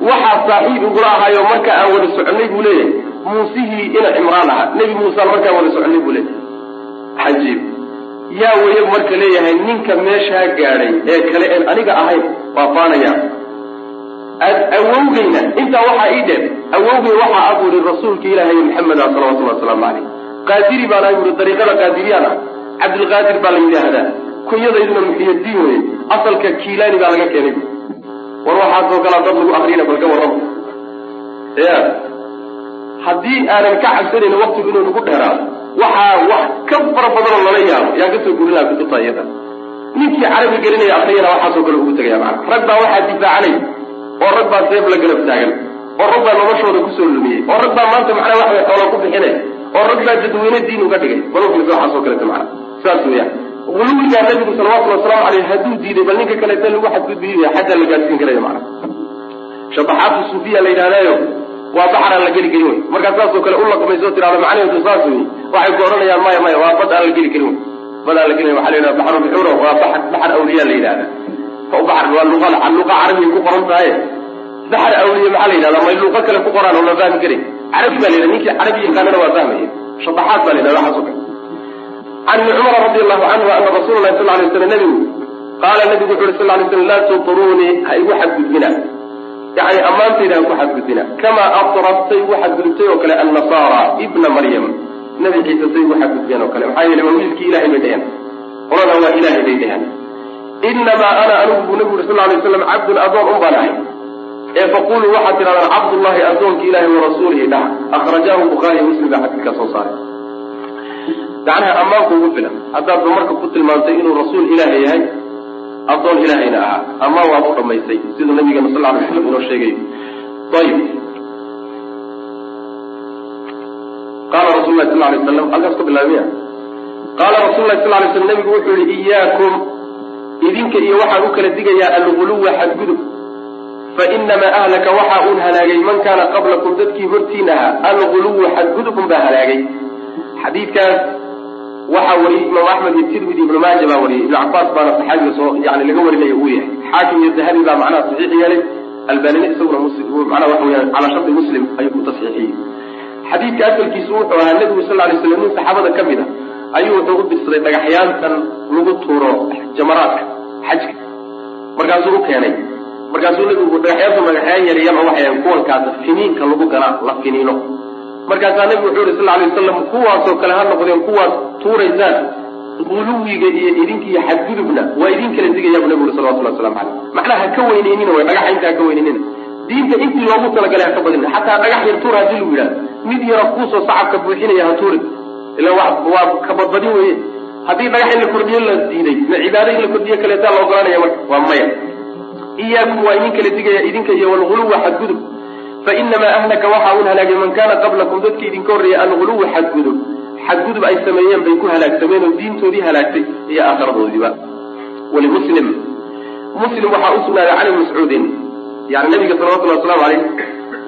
waxaa saaxiib igula ahaayo marka aan wada soconay buu leeyahay muusihii ina cimraan ahaa. Nebi muusaan markaan wada soconay buu leeyahay. Cajiib yaa weye marka leeyahay ninka meeshaa gaadhay ee kale een aniga ahayn waa faanaya awowgeyna intaa waxaa ii dheer awowgey waxaa abuuri rasuulka ilaahay maxameda salawatullahi wasalaamu caleyh qaadiri baan abuuri dariiqada qaadiriyaan ah cabdilqaadir baa la yidhaahdaa. Kunyadayduna muxiyadiin weye asalka kiilaani baa laga keenay. War waxaasoo kalaa dad lagu akriyana balka warrama ya haddii aanan ka cabsanayn waktigu inuu nagu dheeraado waxaa wax ka fara badanoo lala yaabo. Yaan ka soo gurin laha kutubta iyada. Ninkii carabi gelinaya akriyana waxaasoo kale ugu tegaya macana rag baa waxaa difaacanay oo rag baa seef la garab taagan oo rag baa noloshooda ku soo lumiyey oo rag baa maanta macnaa wax way xoola ku bixinay oo rag baa dadweyne diin uga dhigay. Balofkiisa waxaasoo kaleta macana saas weeyaan. Guluwigaa nabigu salawatullhi wasalaamu caleyh hadduu diiday bal ninka kaleeta lagu xadgudbiya xaddaa la gaadsiin karaya macana shabaxaatu suufiya la yidhahdaayo waa baxraan la geli karin wey markaa saasoo kale u laqmayso tirahdo macnaheedu saas wey waxay ku odhanayaan maya maya waa bad aan la geli karin. Wey bad aan la gelin waxa la yidhaha baxru bixuro waa baxar baxar awliya la yidhahda baxar waa luqa luqa carabiga ku qoran tahay. Baxar awliya maxaa la yidhahdaa? May luqa kale ku qoraan oo la fahmi karay carabi baa la yidhahda ninkii carabi yaqaanana waa fahmaya. Shabaxaad baa la yidhahda waxaasoo kale. Can ibni cumar radi allahu canhu ana rasuula lahi sal lay slam nabigu qaala nabigu wuxu uhi sal lay slam laa tutrunii ha igu xadgudbina yani ammaantayda ku xadgudbina. Kamaa atrabtay u xadgudubtay oo kale annasaara ibna maryam. Nabi ciise say u xadgudbeen oo kale. Maxaa yeele waa wiilkii ilahay bay dheheen qolana waa ilahay bay dheheen inamaa ana anigu buu nabigu uri sal lay slam cabdun adoon un baan ahay. Ee faquluu waxaad tidhahdaan cabdullahi adoonka ilahi warasuulihi dhaha. Akrajaahu bukhaariy muslim baa xadiidkaa soo saaray. Macnaha ammaanku ugu filan. Haddaadba marka ku tilmaantay inuu rasuul ilaahay yahay adoon ilaahayna ahaa amaan waad u dhamaysay siduu nabigeena sal lay slam inoo sheegayo ayib qaala rasul lahi sal lay slam halkaas ka bilaabmiya qaala rasul lahi sal lay slam nabigu wuxuu yihi iyaakum idinka iyo waxaan u kala digayaa alguluwa xadgudub. Fainamaa ahlaka waxa uun halaagay man kaana qablakum dadkii hortiin ahaa alguluwu xadgudubun baa halaagay. Xadiidkaas waxaa wariyey imaam axmed iyo tirmidi ibnu maaja baa wariyey ibnu cabaas baana saxaabiga soo yani laga warinaya uu yahay. Xaakim iyo dahabi baa macnaha saxiix yeelay albanina isaguna manaa waxa weyaan calaa shardi muslim ayuu ku tasxiixiyey xadiidka asalkiisu wuxuu ahaa nebigu sal lay slam nin saxaabada ka mid a ayuu wuxuu u dirsaday dhagaxyaantan lagu tuuro jamaraadka xajka. Markaasuu u keenay. Markaasuu nabigu dhagaxyaantu dhagaxyaan yaryar oo waxay kuwankaas finiinka lagu ganaa la finiino markaasaa nabigu wuxuu yihi sal lay wasalam kuwaasoo kale ha noqdeen kuwaad tuuraysaan. Guluwiga iyo idinkiiyo xadgudubna waa idin kala digayaa bu nabigu uri salawatullah waslamu caleyh macnaha ha ka weyneynina way dhagaxa inta ha ka weyneynina diinta intii loogu talagalay ha ka badina xataa dhagax yar tuur haddii lagu yidhahdo mid yara kuusoo sacabka buuxinaya ha tuurin. Ila waa ka badbadin weye haddii dhagax in la kordhiyo la diiday ma cibaado in la kordhiyo kaleetaa la ogolanaya marka. Waa maya. Iyaakum waa idin kala digaya idinka iyo walguluwa xadgudub fainamaa ahlaka waxa un halaagay man kaana qablakum dadkii idinka horreeyay alguluwa xadgudub. Xadgudub ay sameeyeen bay ku halaagsameen oo diintoodii halaagtay iyo aakhiradoodiiba walimuslim muslim waxaa u sugnaaday cali mascuudin. Yani nabiga salawatullah waslamu alayh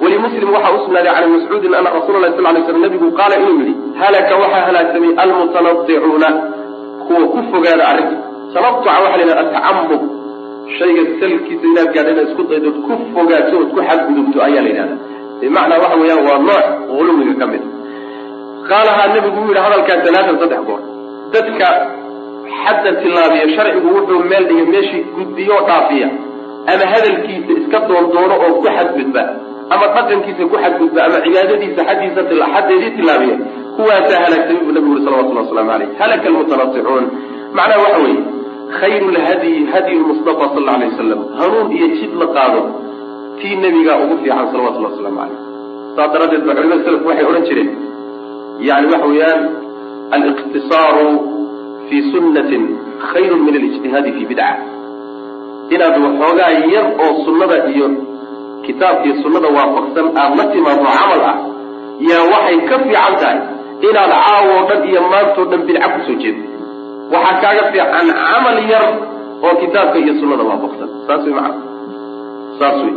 walimuslim waxaa u sugnaaday cali mascuudin ana rasuula sal lay slam nabigu qaala inuu yidhi halaka waxaa halaagsamay almutanadicuuna kuwa ku fogaada arrinta tanatuca waxa la yidhaha atacamub shayga salkiisa inaad gaadha inaad isku daydood ku fogaato ood ku xadgudubto ayaa la yidhahda bimacnaa waxa weeyaan waa nooc guluwiga ka mid qaalahaa nabigu uu yidhi hadalkaa alaatan saddex goor dadka xadda tilaabiya sharcigu wuxuu meel dhigay meeshii gudbiyo dhaafiya ama hadalkiisa iska doondoono oo ku xadgudba ama dhaqankiisa ku xadgudba ama cibaadadiisa xaddiisa xaddeedii tilaabiya kuwaasaa halaagsamay buu nabigu uri salawatullah waslamu caleyh halaka almutanasicuun macnaha waxa weeye khayru lhadyi hadyu lmustafa sal alay wasalam hanuun iyo jid la qaado tii nebigaa ugu fiican salawatullah waslamu caleyh saas daraaddeed ba culimada selafku waxay odhan jireen yani waxa weeyaan aliqtisaaru fi sunnatin khayrun min alijtihaadi fi bidca inaad waxoogaa yar oo sunnada iyo kitaabkiiyo sunnada waafaqsan aada la timaado camal ah yaa waxay ka fiican tahay inaad caawoo dhan iyo maantoo dhan bidca ku soo jeedo waxaa kaaga fiican camal yar oo kitaabka iyo sunnada waafaqsan. Saas wey macana saas wey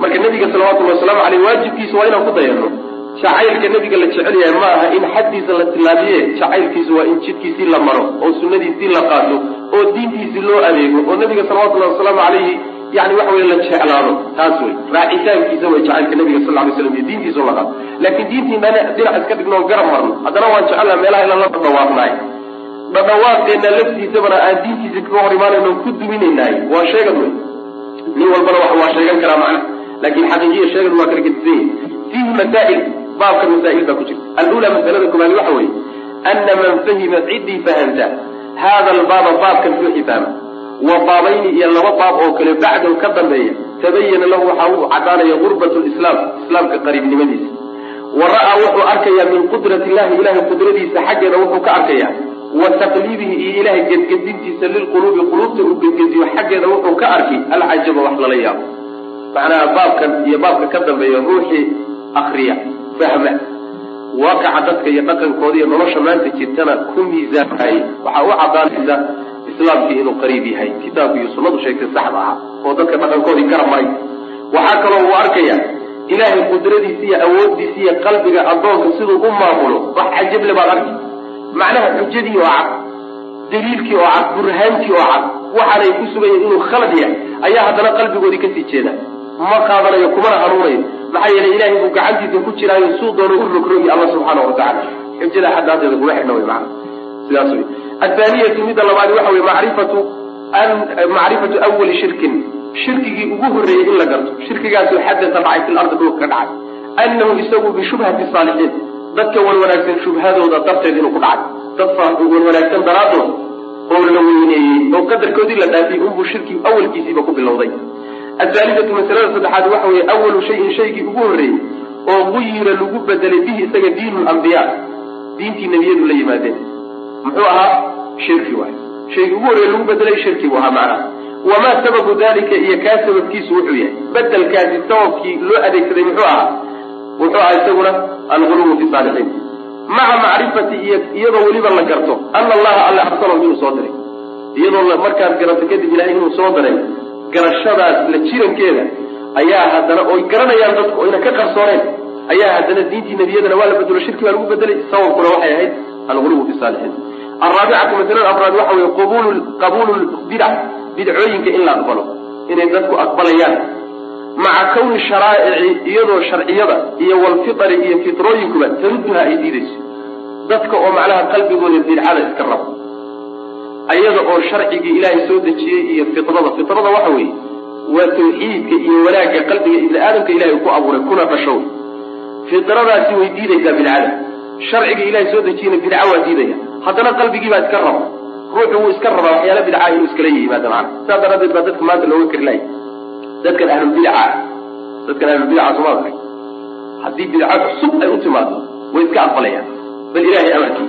marka nebiga salawatullahi wasalaamu aleyh waajibkiisa waa inaan ku dayano. Jacaylka nebiga la jecel yahay ma aha in xaddiisa la tilaabiye. Jacaylkiisu waa in jidkiisii la maro oo sunnadiisii la qaato oo diintiisii loo adeego oo nebiga salawatullahi wasalaamu calayhi yani waxa wey la jeclaado. Taas wey raacitaankiisa way jacaylka nebiga sal lay slam iyo diintiisa la qaato. Laakiin diintiina dhinac iska dhigno garab marno. Haddana waan jecelnaha meelaha inaan la dhawaaqnaay dhadhawaaqeenna laftiisabana aan diintiisa kaga hor imaanayno ku duminaynaay. Waa sheegad wey nin walbana waa sheegan karaa macna. Laakin xaqiiqiya sheegad waa kala gedisanya fiihi masaa'il baabka masaa'il baa ku jirta. Alula masalada koobaad waxa weeye. Ana man fahima ciddii fahamta hada albaaba baabkan ruuxii fahma wa baabayni iyo laba baab oo kale bacdahu ka dambeeya tabayana lahu waxaa u caddaanaya gurbat lislaam islaamka qariibnimadiisa. Wa ra'aa wuxuu arkayaa min qudrati illahi ilahay qudradiisa xaggeeda wuxuu ka arkayaa wa taqliibihi iyo ilahay gedgedintiisa lilquluubi quluubta uu gedgediyo xaggeeda wuxuu ka arkay alcajaba wax lala yaabo. Macnaha baabkan iyo baabka ka dambeeya ruuxii akriya fahma. Waaqaca dadka iyo dhaqankooda iyo nolosha maanta jirtana ku miisaanayay waxaa u caddaanaysa islaamkii inuu qariib yahay. Kitaabku iyo sunnadu sheegtay saxda aha oo dadka dhaqankoodii garab maray waxaa kaloo uu arkaya ilaahay qudradiisa iyo awooddiisa iyo qalbiga addoonka siduu u maamulo. Wax cajable baad arki macnaha xujadii oo cad daliilkii oo cad burhaantii oo cad waxaanay ku sugayeen inuu khalad yahay ayaa haddana qalbigoodii ka sii jeeda. Ma qaadanayo kumana hanuunayo. Maxaa yeelay ilahay buu gacantiisa ku jiraayo suu doono u rogrogi alla subxaana watacala xujada xadaadeeda kuma xidhna wey maana sidaas wey athaaniyatu midda labaad waxa wey macrifatu macrifatu awali shirkin. Shirkigii ugu horreeyey in la garto. Shirkigaasoo xadata dhacay fil ardi dhulka ka dhacay. Annahu isagu bishubhati saalixiin dadka wanwanaagsan shubhadooda darteed inuu ku dhacay. Dad wanwanaagsan daraadood oo la weyneeyey oo qadarkoodii la dhaafiyey unbuu shirki awalkiisiiba ku bilowday. Athaalidatu masalada saddexaad waxa weeye awalu shayin shaygii ugu horreeyey oo guyira lagu bedelay bihi isaga diinu lambiyaa diintii nebiyadu la yimaadeen. Muxuu ahaa? Shirki waay shaygii ugu horreeye lagu bedelay shirki buu ahaa macnaha wamaa sababu dalika iyo kaa sababkiisu wuxuu yahay. Bedelkaasi sababkii loo adeegsaday muxuu ahaa wuxuu ahaa isaguna alguluwu fi saalixiin maca macrifati iyadoo weliba la garto ana allaha alle arsalahu inuu soo diray. Iyadoo markaad garato kadib ilahay inuu soo diray garashadaas la jirankeeda ayaa haddana oy garanayaan dadku oyna ka qarsooneen. Ayaa haddana diintii nebiyadana waa la bedelo shirki baa lagu bedelay sababkuna waxay ahayd alguluwu fi saalixiin alraabicatu masalada afraad waxa weye qabulu qabuulu bidac bidcooyinka in la aqbalo inay dadku aqbalayaan maca kawni sharaa'ici iyadoo sharciyada iyo walfitari iyo fitrooyinkuba taruduha ay diidayso. Dadka oo macnaha qalbigooda bidcada iska rabo. Ayada oo sharcigii ilaahay soo dejiyey iyo fitrada fitrada waxa weeye waa tawxiidka iyo wanaagga qalbiga ibni aadamka ilahay ku abuuray kuna dhashow fitradaasi way diidaysaa bidcada sharciga ilahay soo dejiyeyna bidca waa diidaya. Haddana qalbigii baa iska raba ruuxu wuu iska rabaa waxyaala bidcaa inuu iskala yimaado macana saas daraaddeed baa dadka maanta looga kari lahay dadkan ahlulbidaca dadkan ahlulbidaca somaa ahay haddii bidca cusub ay u timaado way iska aqbalayaan. Bal ilaahay amarkii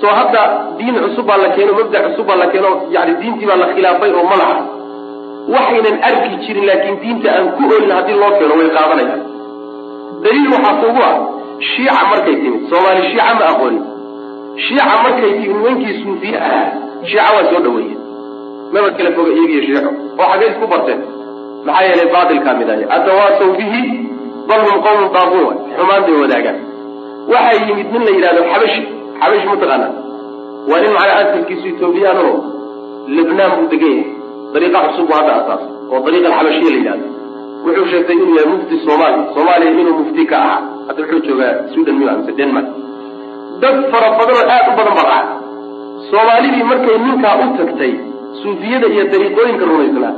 soo hadda diin cusub baa la keeno mabda cusub baa la keeno yani diintii baa la khilaafay oo malaha waxaynan arki jirin laakiin diinta aan ku olin haddii loo keeno way qaadanayaan. Daliil waxaa kugu ah shiica markay timid. Soomaali shiica ma aqoonin. Shiica markay timid nimankii suufiye ah shiica waa soo dhaweeyeen maba kala foga iyagiyo shiico oo xaggay isku barteen. Maxaa yeelay baatilkaa midaaya atawaasaw bihi bal hum qawmun daaquun xumaan bay wadaagaan. Waxaa yimid nin la yidhahdo xabashi. Xabashi mataqaana waa nin macnaa asalkiisu etoobiyaan oo buu degan yahay dariiqa cusub buu hadda asaas. Oo dariiqa alxabashiya la yidhahdo wuxuu sheegtay inuu yahay mufti soomaaliya soomaaliya inuu mufti ka ahaa. Hadda wuxuu joogaa sweden miya mise denmark. Dad fara badan oo u badan baa dhaca soomaalidii markay ninkaa u tagtay suufiyada iyo dariiqooyinka rumaysnaa.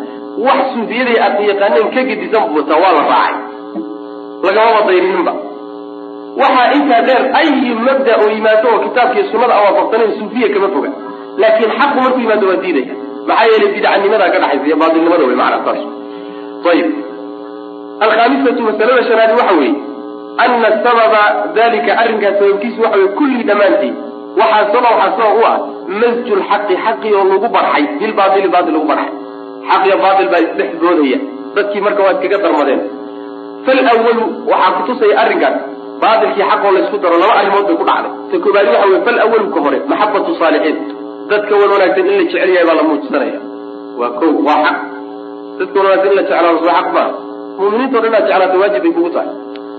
Wax suufiyada aad yaqaaneen ka gedisan buu wataa waa la raacay. Lagamaba dayrininba waxaa intaa dheer ayi mabda oo yimaado oo kitaabkiiyo sunnada aan waafaqsanayn suufiya kama foga. Laakiin xaqu markuu yimaado waa diidaya. Maxaa yeelay bidcanimadaa ka dhaxaysa iyo baatilnimada wey macnaa saas ayib alkhaamisatu masalada shanaadi waxa weeye ana sababa dalika arrinkaas sababkiisu waxa weye kulli dhammaantii waxaa sabab waxaa sabab u ah masju lxaqi xaqi oo lagu barxay. Bilbaatili baatil lagu barxay. Xaq iyo baatil baa isdhex boodaya dadkii marka waa iskaga darmadeen. Falwalu waxaa kutusaya arrinkaas baatilkii xaqoo laysku daro laba arrimood bay ku dhacday. Ta koobaadi waxa weye falwalu ka hore maxabatu saalixiin. Dadka wan wanaagsan in la jecel yahay baa la muujisanaya waa ko waa xaq. Dadka wan wanaagsan in la jeclaado soo xaq maa muminiinto dhan inaad jeclaato waajib bay kugu tahay.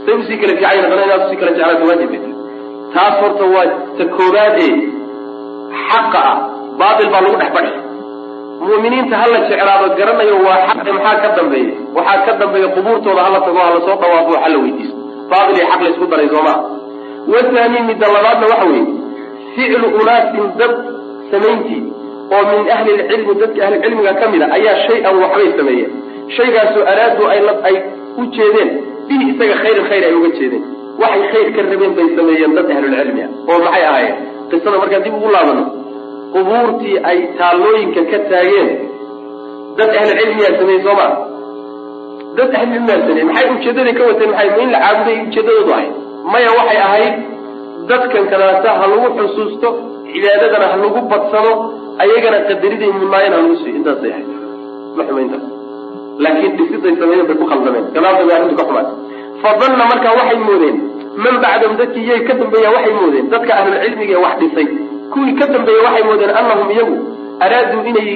Say u sii kala fiican yaqana inaad u sii kala jeclaato waajib bay tahay. Taas horta waa ta koobaad ee xaqa ah baatil baa lagu dhex badhay mu'miniinta hala jeclaado garanayo waa xaqe maxaa ka dambeeya waxaa ka dambeeya qubuurtooda hala tago hala soo dhawaafo hala weydiisto. Baatil iyo xaq la isku daray soomaa. Wathani midda labaadna waxa weeye ficlu unaasin dad samayntii oo min ahli lcilmi dadka ahlicilmiga ka mid a ayaa shay-an waxbay sameeyeen. Shaygaasoo araadu ay u jeedeen bihi isaga khayran khayr ay uga jeedeen. Waxay khayr ka rabeen bay sameeyeen dad ahlulcilmi ah oo maxay ahaayeen qisada markaan dib ugu laabano qubuurtii ay taallooyinka ka taageen. Dad ahlucilmiyaa sameeyey soo maa dad ahlucilmiyaa sameeyey. Maxay ujeedaday ka wateen maxay in la caabuday ujeedadoodu ahayd? Maya waxay ahayd dadkan kadaata ha lagu xusuusto cibaadadana ha lagu badsado ayagana qadariday mudnaayeen ha lagu siiyo. Intaasay ahayd. Ma xuma intaas laakiin dhisiday sameeyeen bay ku khaldameen. Gadaal bay arrintu ka xumaatay. Fadanna markaa waxay moodeen man bacdahum dadkii iyay ka dambeeya waxay moodeen. Dadka ahlulcilmiga ee wax dhisay. Kuwii ka dambeeya waxay moodeen annahum iyagu araaduu inay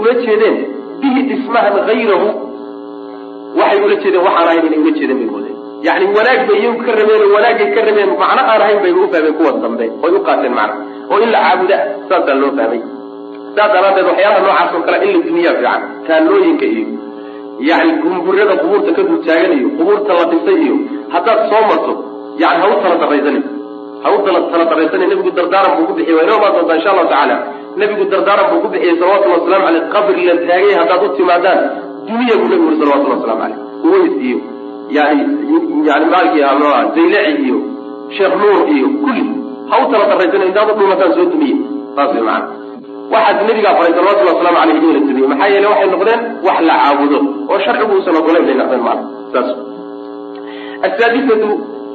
ula jeedeen bihi dhismahan hayrahu waxay ula jeedeen waxaan ahayn inay ula jeedeen bay moodeen. Yani wanaag bay iyagu ka rabeen wanaagay ka rabeen macno aan ahayn bayba u fahmeen kuwa dambe. Oy u qaateen macna oo in la caabuda saasaa loo fahmay. Saas daraaddeed waxyaalaha noocaas oo kale in la duniyaa fiican. Taallooyinka iyo yani gumburada qubuurta ka dultaagan iyo qubuurta la dhisay iyo haddaad soo marto yani ha tala daraysanin ha u tala daraysanin nebigu dardaaran buu ku bixiy waa inoo imaan doontaa insha allahu tacaala nebigu dardaaran buu ku bixiyey salawatullhi waslamu caleyh qabri la taagay haddaad u timaadaan duniya buu nebigu uri salawatullhi waslamu caleyh uways iyo yani yani maalkii zayleci iyo sheekh nuur iyo kulli ha u tala daraysana intaad u dhumataan soo dumiye saas way macana waxaad nabigaa faray salawatullhi waslamu caleyh in la dumiye maxaa yeele waxay noqdeen wax la caabudo oo sharcigu uusan ogolayn bay noqdeen maana saas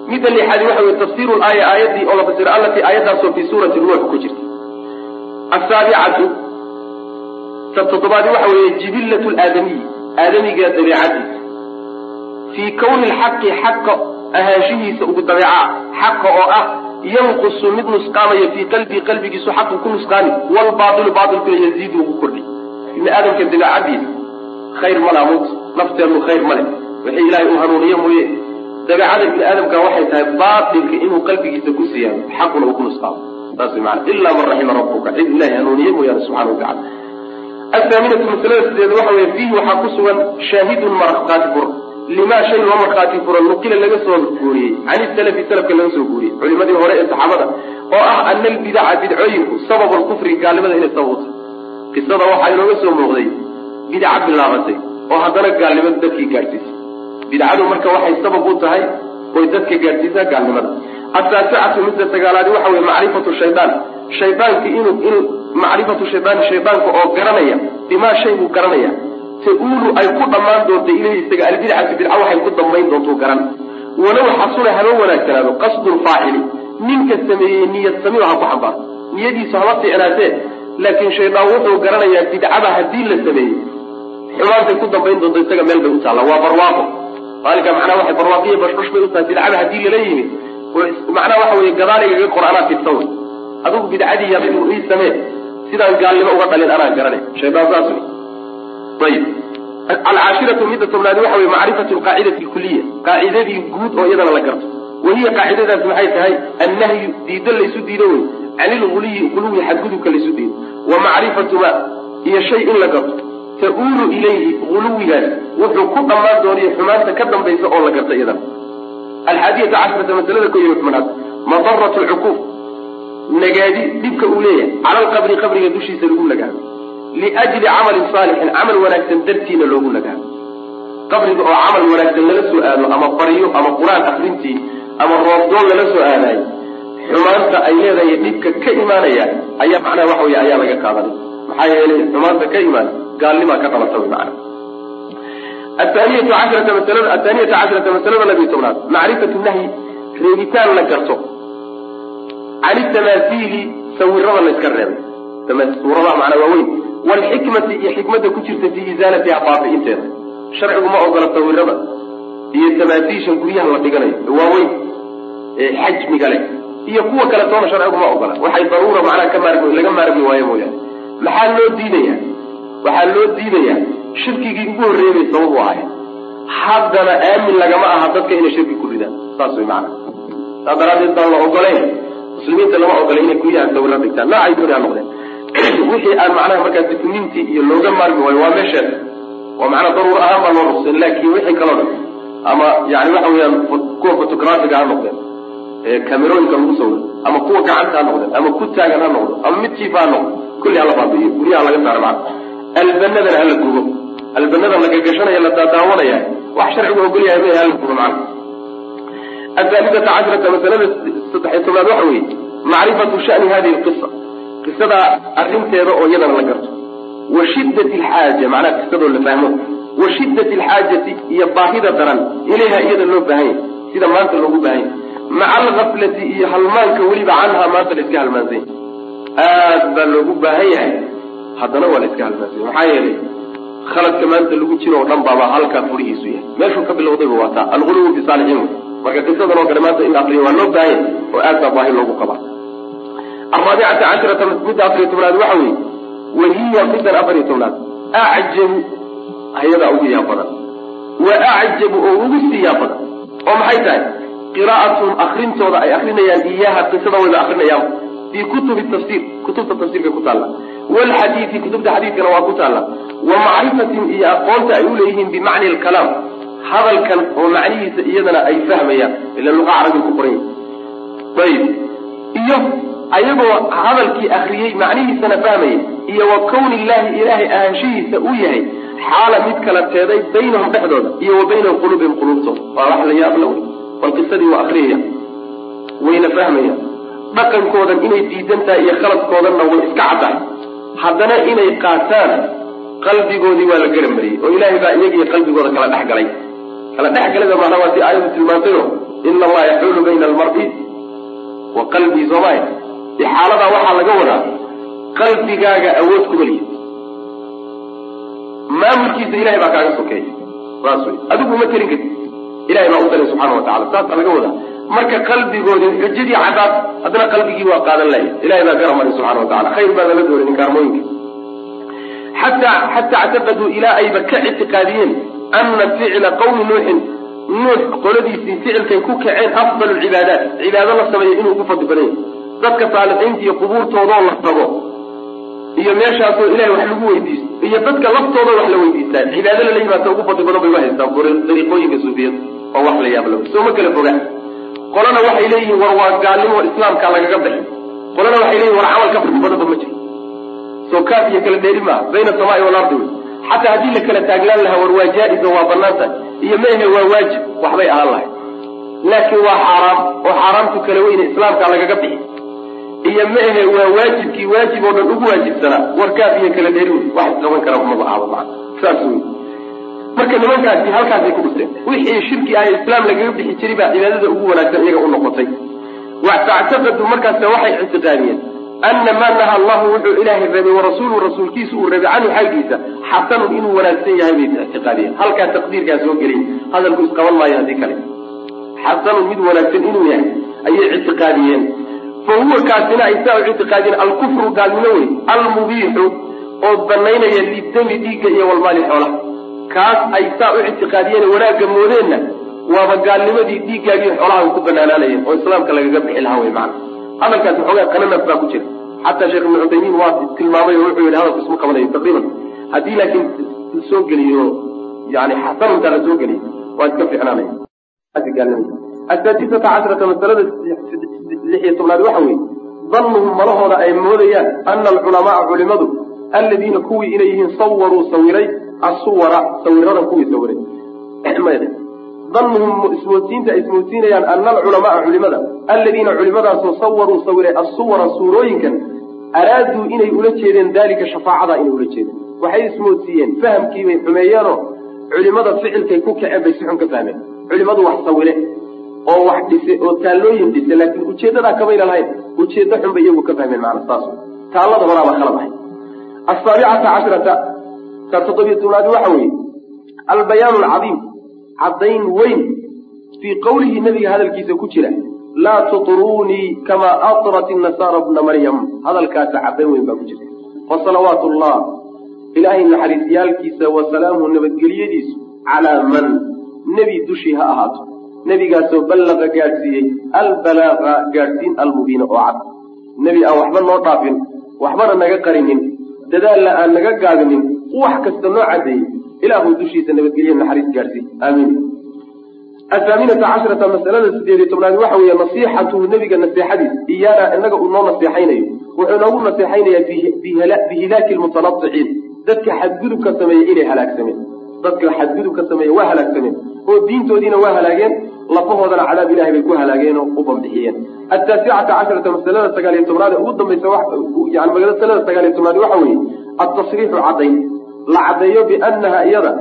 midda lixaadi waxa weye tafsiru laaya aayadii oo la fasiro allatii aayadaasoo fii suurati nuux ku jirta asaabicatu ta toddobaadi waxa weeye jibillatu laadamiyi aadamiga dabeecadiisa fii kawni lxaqi xaqa ahaanshihiisa ugu dabeeca xaqa oo ah yanqusu mid nusqaamaya fii qalbii qalbigiisu xaqu ku nusqaami wlbaailu baailkuna yaziidu ugu kordhi. Ibni aadamka dabeecadiisa khayr ma mut nafteenu khayr ma wixii ilaahay u hanuuniye mooye dabeecada ibni aadamka waxay tahay baatilka inuu qalbigiisa ku siyaado xaquna uu ku nusqaamo saas mana ilaa man raxima rabbuka cid ilahay hanuuniye mooyaane subxana wa athaaminatu masalada sideed waxa weye fiihi waxaa ku sugan shaahidun markhaati fur limaa shay loo markhaati furo nuqila laga soo guuriyey can isalafi salafka laga soo guuriyey culimadii hore ee saxaabada oo ah ana albidaca bidcooyinku sababu lkufri gaalnimada inay sabab u qisada waxaa inooga soo muuqday bidca bilaabatay oo haddana gaalnimada dadkii gaadhsiisay bidcadu marka waxay sabab u tahay oy dadka gaadhsiisaa gaalnimada ataasicatu midda sagaalaadi waxa weye macrifatu shaydaan shaydaanki inuu in macrifatu shaydaani shaydaanka oo garanaya bimaa shay buu garanaya. Ta-uulu ay ku dhammaan doonta ilayhi isaga albidcatu bidca waxay ku dambayn doontuu garan. Walow xasuna haba wanaagsanaado qasdu lfaacili ninka sameeyey niyad samiba ha ku xambaaro niyadiisu hama fiicnaatee laakiin shaydaan wuxuu garanayaa bidcada haddii la sameeyey. Xumaantay ku dambayn doonto isaga meel bay u taalla waa barwaaqo maalinka macnaha waxay barwaaqiya bashbash bay u tahay bidcada haddii lala yimid macnaha waxa weye gadaaligagaga qor anaa tirsan. Wey adigu bidcadii yar ii samee sidaan gaalnimo uga dhalin anaa garanay shaydaan saas wey ayib alcaashiratu midda tobnaadi waxa weye macrifatu alqaacidati alkuliya qaacidadii guud oo iyadana la garto. Wahiya qaacidadaas maxay tahay? Annahyu diido laysu diido wey can ilguluyi guluwi xadgudubka laysu diido. Wa macrifatu ma iyo shay in la garto ta-uulu ilayhi guluwigaas wuxuu ku dhammaan dooniyo xumaanta ka dambaysa oo la garta iyadana alxaadiyata cashrata masalada ko iyo tobnaad. Madaratu lcuquuf nagaadi dhibka uu leeyahay. Cala alqabri qabriga dushiisa lagu nagaado liajli camalin saalixin camal wanaagsan dartiina loogu nagaado qabriga oo camal wanaagsan lala soo aado ama baryo ama qur'aan akrintii ama roobdoon lala soo aadayo xumaanta ay leedahay dhibka ka imaanaya ayaa macnaha waxa wey ayaa laga qaadanay. Maxaa yeelay xumaanta ka imaan gaalnimaa ka dhalata wy macana athaaniyatu cashrata masalada athaaniyata cashrata masalada labiyo tobnaad macrifatu nahyi reebitaan la garto. Can itamaasiili sawirada la reebay. Suuradaha macnaa waaweyn waalxikmati iyo xikmadda ku jirta fii isaalatiha baabi'inteeda sharcigu ma ogola sawirada iyo tamaasiisha guryaha la dhiganayo waaweyn ee xajmiga leh. Iyo kuwa kale toona sharcigu ogola. Waxay daruura macnaha ka maarmi laga maarmi waayo mooyaane. Maxaa loo diidayaa waxaa loo diidayaa shirkigii ugu horreeyay bay sabab u ahayd haddana aamin lagama aha dadka inay shirki ku ridaan. Saas way macana saas daraaddeed baan la ogolayn muslimiinta lama ogola inay guryaha sawirra dhigtaan. Noocay dooni ha noqdeen. Wixii aan macnaha markaas difniintii iyo looga maarmi waayo waa meesheeda oo macnaa daruur ahaan baa loo nuqseen laakiin wixii kaloo dhan ama yani waxa weeyaan kuwa photographiga ha noqdeen ee kamerooyinka lagu sawiro ama kuwa gacanta ha noqdeen ama ku taagan ha noqdo ama midkiiba ha noqdo kulli hala baabi'iyo guryaha laga saaro macna albanadana hala gubo. Albanada lagagashanaya la daadaawanaya wax sharcigu ogolyahay ma hala gubo macna. Athaalidata cashrata masalada saddexiy tobnaad waxa weeye macrifatu shani hadihi lqisa qisada arrinteeda oo iyadana la garto. Wa shiddat alxaaja macnaha qisadoo la fahmo. Wa shiddat alxaajati iyo baahida daran ilayha iyada loo baahan yahy sida maanta loogu baahan yahy maca algaflati iyo halmaanka weliba canhaa maanta la iska halmaansanya aad baa loogu baahan yahay haddana waa la iska halmaansanya maxaa yeelay khaladka maanta lagu jiro oo dhan baaba halkaa furihiisu yahay. Meeshuu ka bilowdayba waa taa. Alguluwu fi marka qisadan oo kale maanta in la waa loo baahan oo aad baa baahi loogu qabaa. Araabicata casharata midda afariyo tobnaad waxa weeye wahiya midan afariyo tobnaad. Acjabu ayadaa ugu yaa badan wa acjabu oo ugu sii yaa badan oo maxay tahay? Qiraa'atuhum akrintooda ay akrinayaan iyaha qisada wayba akrinayaan fii kutubi tafsiir. Kutubta tafsiirka ku taalla waalxadiidi kutubta xadiidkana waa ku taalla wa macrifatihim iyo aqoonta ay u leeyihiin bimacni alkalaam hadalkan oo macnihiisa iyadana ay fahmayaan ila luqa carabi ku qoran yahi ayib iyo ayagoo hadalkii akriyey macnihiisana fahmaya iyo wa kowni illaahi ilaahay ahaanshihiisa uu yahay xaala mid kala teeday baynahum dhexdooda iyo wa bayna quluubihim quluubtooda waa wax la yaab la wey bal qisadii waa akriyaya wayna fahmayaan dhaqankoodan inay diidan tahay iyo khaladkoodanna way iska caddahay haddana inay qaataan qalbigoodii waa la garamariyey oo ilaahay baa iyagiiyo qalbigooda kala dhex galay kala dhex galada macnaa waa si aayadu tilmaantayo ina allaha yaxuulu bayna almar'i wa qalbii soomaya ixaaladaa waxaa laga wadaa qalbigaaga awood kuma lihi maamulkiisa ilahay baa kaaga sokeeya saas wey adigu ma telin karti ilahay baa u talay subxaana wa tacala saasaa laga wadaa marka qalbigoodi xujadii cadaad haddana qalbigii waa qaadan laya ilahay baa gara maray subxana wa tacala khayr baa lala dooray ninkaarmooyinka. Xataa xataa actaqaduu ilaa ayba ka ictiqaadiyeen ana ficla qawmi nuuxin nuux qoladiisii ficilkay ku kaceen afdal cibaadaat. Cibaado la sameeya inuu ugu fadli badan yahy dadka saalixiinta iyo qubuurtoodoo la tago. Iyo meeshaasoo ilahay wax lagu weydiisto. Iyo dadka laftooda wax la weydiistaa cibaado lala yimaata ugu fadli badan bay u haystaan. Dariiqooyinka suufiyada oo wax la yaab la soo ma kala foga qolana waxay leeyihiin war waa gaalnimo islaamka lagaga bixi qolana waxay leeyihiin war camal ka badanba ma jiro soo kaaf iyo kala dheeri maaha bayna asamaai walardi wey. Xataa haddii la kala taaglaan lahaa war waa jaa-iso waa banaanta iyo maehe waa waajib waxbay ahaan lahay laakiin waa xaaraam oo xaaraamtu kala weyne islaamka lagaga bixi. Iyo maehe waa waajibkii waajib oo dhan ugu waajibsanaa war kaaf iyo kala dheeri wey. Wax isqaban kara umaba ahaba maa saas wey marka nimankaasi halkaasay ku dhusteen wixii shirki ah islaam lagaga bixi jiray baa cibaadada ugu wanaagsan iyaga u noqotay. Factaqaduu markaasa waxay ictiqaadiyeen ana maa naha allahu wuxuu ilaahay reebay warasuulu rasuulkiisu uu reebay canhu xaggiisa xasanun inuu wanaagsan yahay bay ictiqaadiyeen. Halkaa taqdiirkaa soo gelay hadalku isqaban maayo haddii kale. Xasanun mid wanaagsan inuu yahay ayay ictiqaadiyeen. Fa kaasina ay saa u ictiqaadiyeen alkufru gaalnimo wey almubiixu oo banaynaya lidami dhiigga iyo walmaali xoolaha kaas ay saa u ictiqaadiyeen wanaagga moodeenna waaba gaalnimadii dhiiggaagii xoolaha ku banaanaanayeen oo islaamka lagaga bixi lahaa wey macana hadalkaas waxoogaa qananaf baa ku jira. Xataa sheekh ibnu cuthaymiin waa tilmaamay oo wuxuu yidhi hadalku isma qabanayo taqriiban. Haddii laakiin la soo geliyo yani xasanuntaa la soo geliyo waa iska fiicnaanaya. Asaadisata cashrata masalada lix tobnaad waxa weeye dannuhum malahooda ay moodayaan ana alculamaaa culimadu aladiina kuwii inay yihiin sawaruu sawiray asuwara sawiradan kuwii sawiray dannuhum ismoodsiinta ay ismoodsiinayaan ana alculamaaa culimada aladiina culimadaasoo sawaruu sawiray assuwara suurooyinkan araaduu inay ula jeedeen daalika shafaacada inay ula jeedeen. Waxay ismoodsiiyeen fahamkiibay xumeeyeenoo culimada ficilkay ku kaceen bay si xun ka fahmeen. Culimadu wax sawire oo wax dhise oo taallooyin dhise laakiin ujeeddadaa kamayna lahayn ujeeddo xun bay iyagu ka fahmeen macana saas taallada horaabaa khalad ahay asaabicata cashrata ka toddobiyo tobnaadi waxa weeye albayaan alcadiim caddayn weyn fii qowlihi nabiga hadalkiisa ku jira laa tuطruunii kamaa atrat inasaara bna maryam. Hadalkaasa caddayn weyn baa ku jirta fasalawaatu llah ilaahay naxariisyaalkiisa wa salaamuhu nabadgelyadiisu calaa man? Nebi dushii ha ahaato. Nebigaasoo ballaqa gaadhsiiyey albalaaqa gaadhsiin almubiina oo cad. Nebi aan waxba noo dhaafin waxbana naga qarinin dadaalla aan naga gaabinin wax kasta noo caddeeyey ilaahu dushiisa nabadgelye naxariis gaadhsiiy aamiin. Athaaminata cashrata masalada sideed iyo tobnaad waxa weeye nasiixatuhu nebiga naseexadiis iyaana inaga uu noo naseexaynayo wuxuu noogu naseexaynayaa bihilaaki lmutanasiciin dadka xadgudubka sameeyey inay halaagsameen dadka xadgudubka sameeye waa halaagsameen oo diintoodiina waa halaageen lafahoodana cadaab ilahay bay ku halaageen oo u bambixiyeen ataasicata cashrata masalada sagaal iyo tobnaad ugu dambaysa masalada sagaal iyo tobnaad waxa weeye altasriixu caddayn la caddeeyo biannaha iyada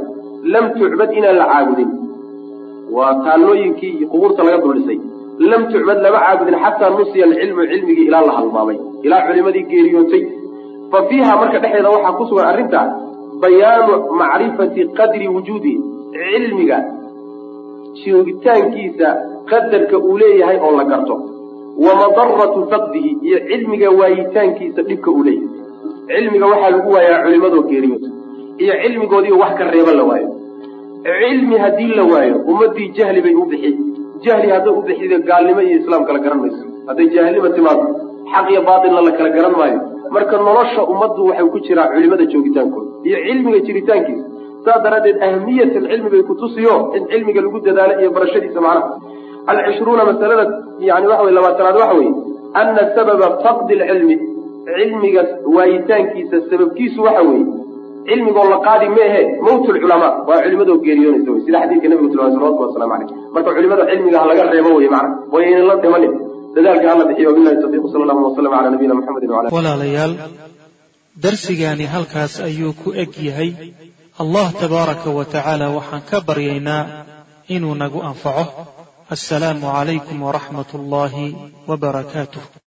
lam tucbad inaan la caabudin. Waa taallooyinkii iyo qubuurta laga duldhisay lam tucbad lama caabudin xataa nusiya alcilmu cilmigii ilaa la halmaamay. Ilaa culimadii geeriyootay fa fiiha marka dhexeeda waxaa ku sugan arrintaa bayaanu macrifati qadri wujuudi. Cilmiga joogitaankiisa qadarka uu leeyahay oo la garto. Wa madaratu faqdihi iyo cilmiga waayitaankiisa dhibka uu leeyahay. Cilmiga waxaa lagu waayaa culimadoo geeriyoota iyo cilmigoodiioo wax ka reeba la waayo. Cilmi haddii la waayo ummadii jahli bay u bixi. Jahli hadday u bixido gaalnimo iyo islaam kala garan mayso. Hadday jaahilnima timaado xaq iyo baatilna la kala garan maayo. Marka nolosha ummaddu waxay ku jiraa culimada joogitaankooda iyo cilmiga jiritaankiisa. Saas daraaddeed ahmiyat alcilmi bay kutusiyo in cilmiga lagu dadaalo iyo barashadiisa macnaha. Alcishruuna masalada yani waxa wey labaatanaad waxa weye ana sababa faqdi lcilmi cilmiga waayitaankiisa sababkiisu waxa weeye cilmigoo la qaadi meehe mawt lculamaa waa culimadoo geeriyoonaysa wey sida xadiidka nabigu tilmaamay salawatullah waslamu caleyh marka culimada cilmiga ha laga reebo wey macana way aynan la dhimanin. Dadaalka hala bixiyo wabillahi tawfiiq sala allahu wasalam cala nabiyina muxamedin wala walaalayaal darsigaani halkaas ayuu ku eg yahay. Allah tabaaraka wa tacaala waxaan ka baryaynaa inuu nagu anfaco. Assalaamu calaykum waraxmat ullaahi wabarakaatuh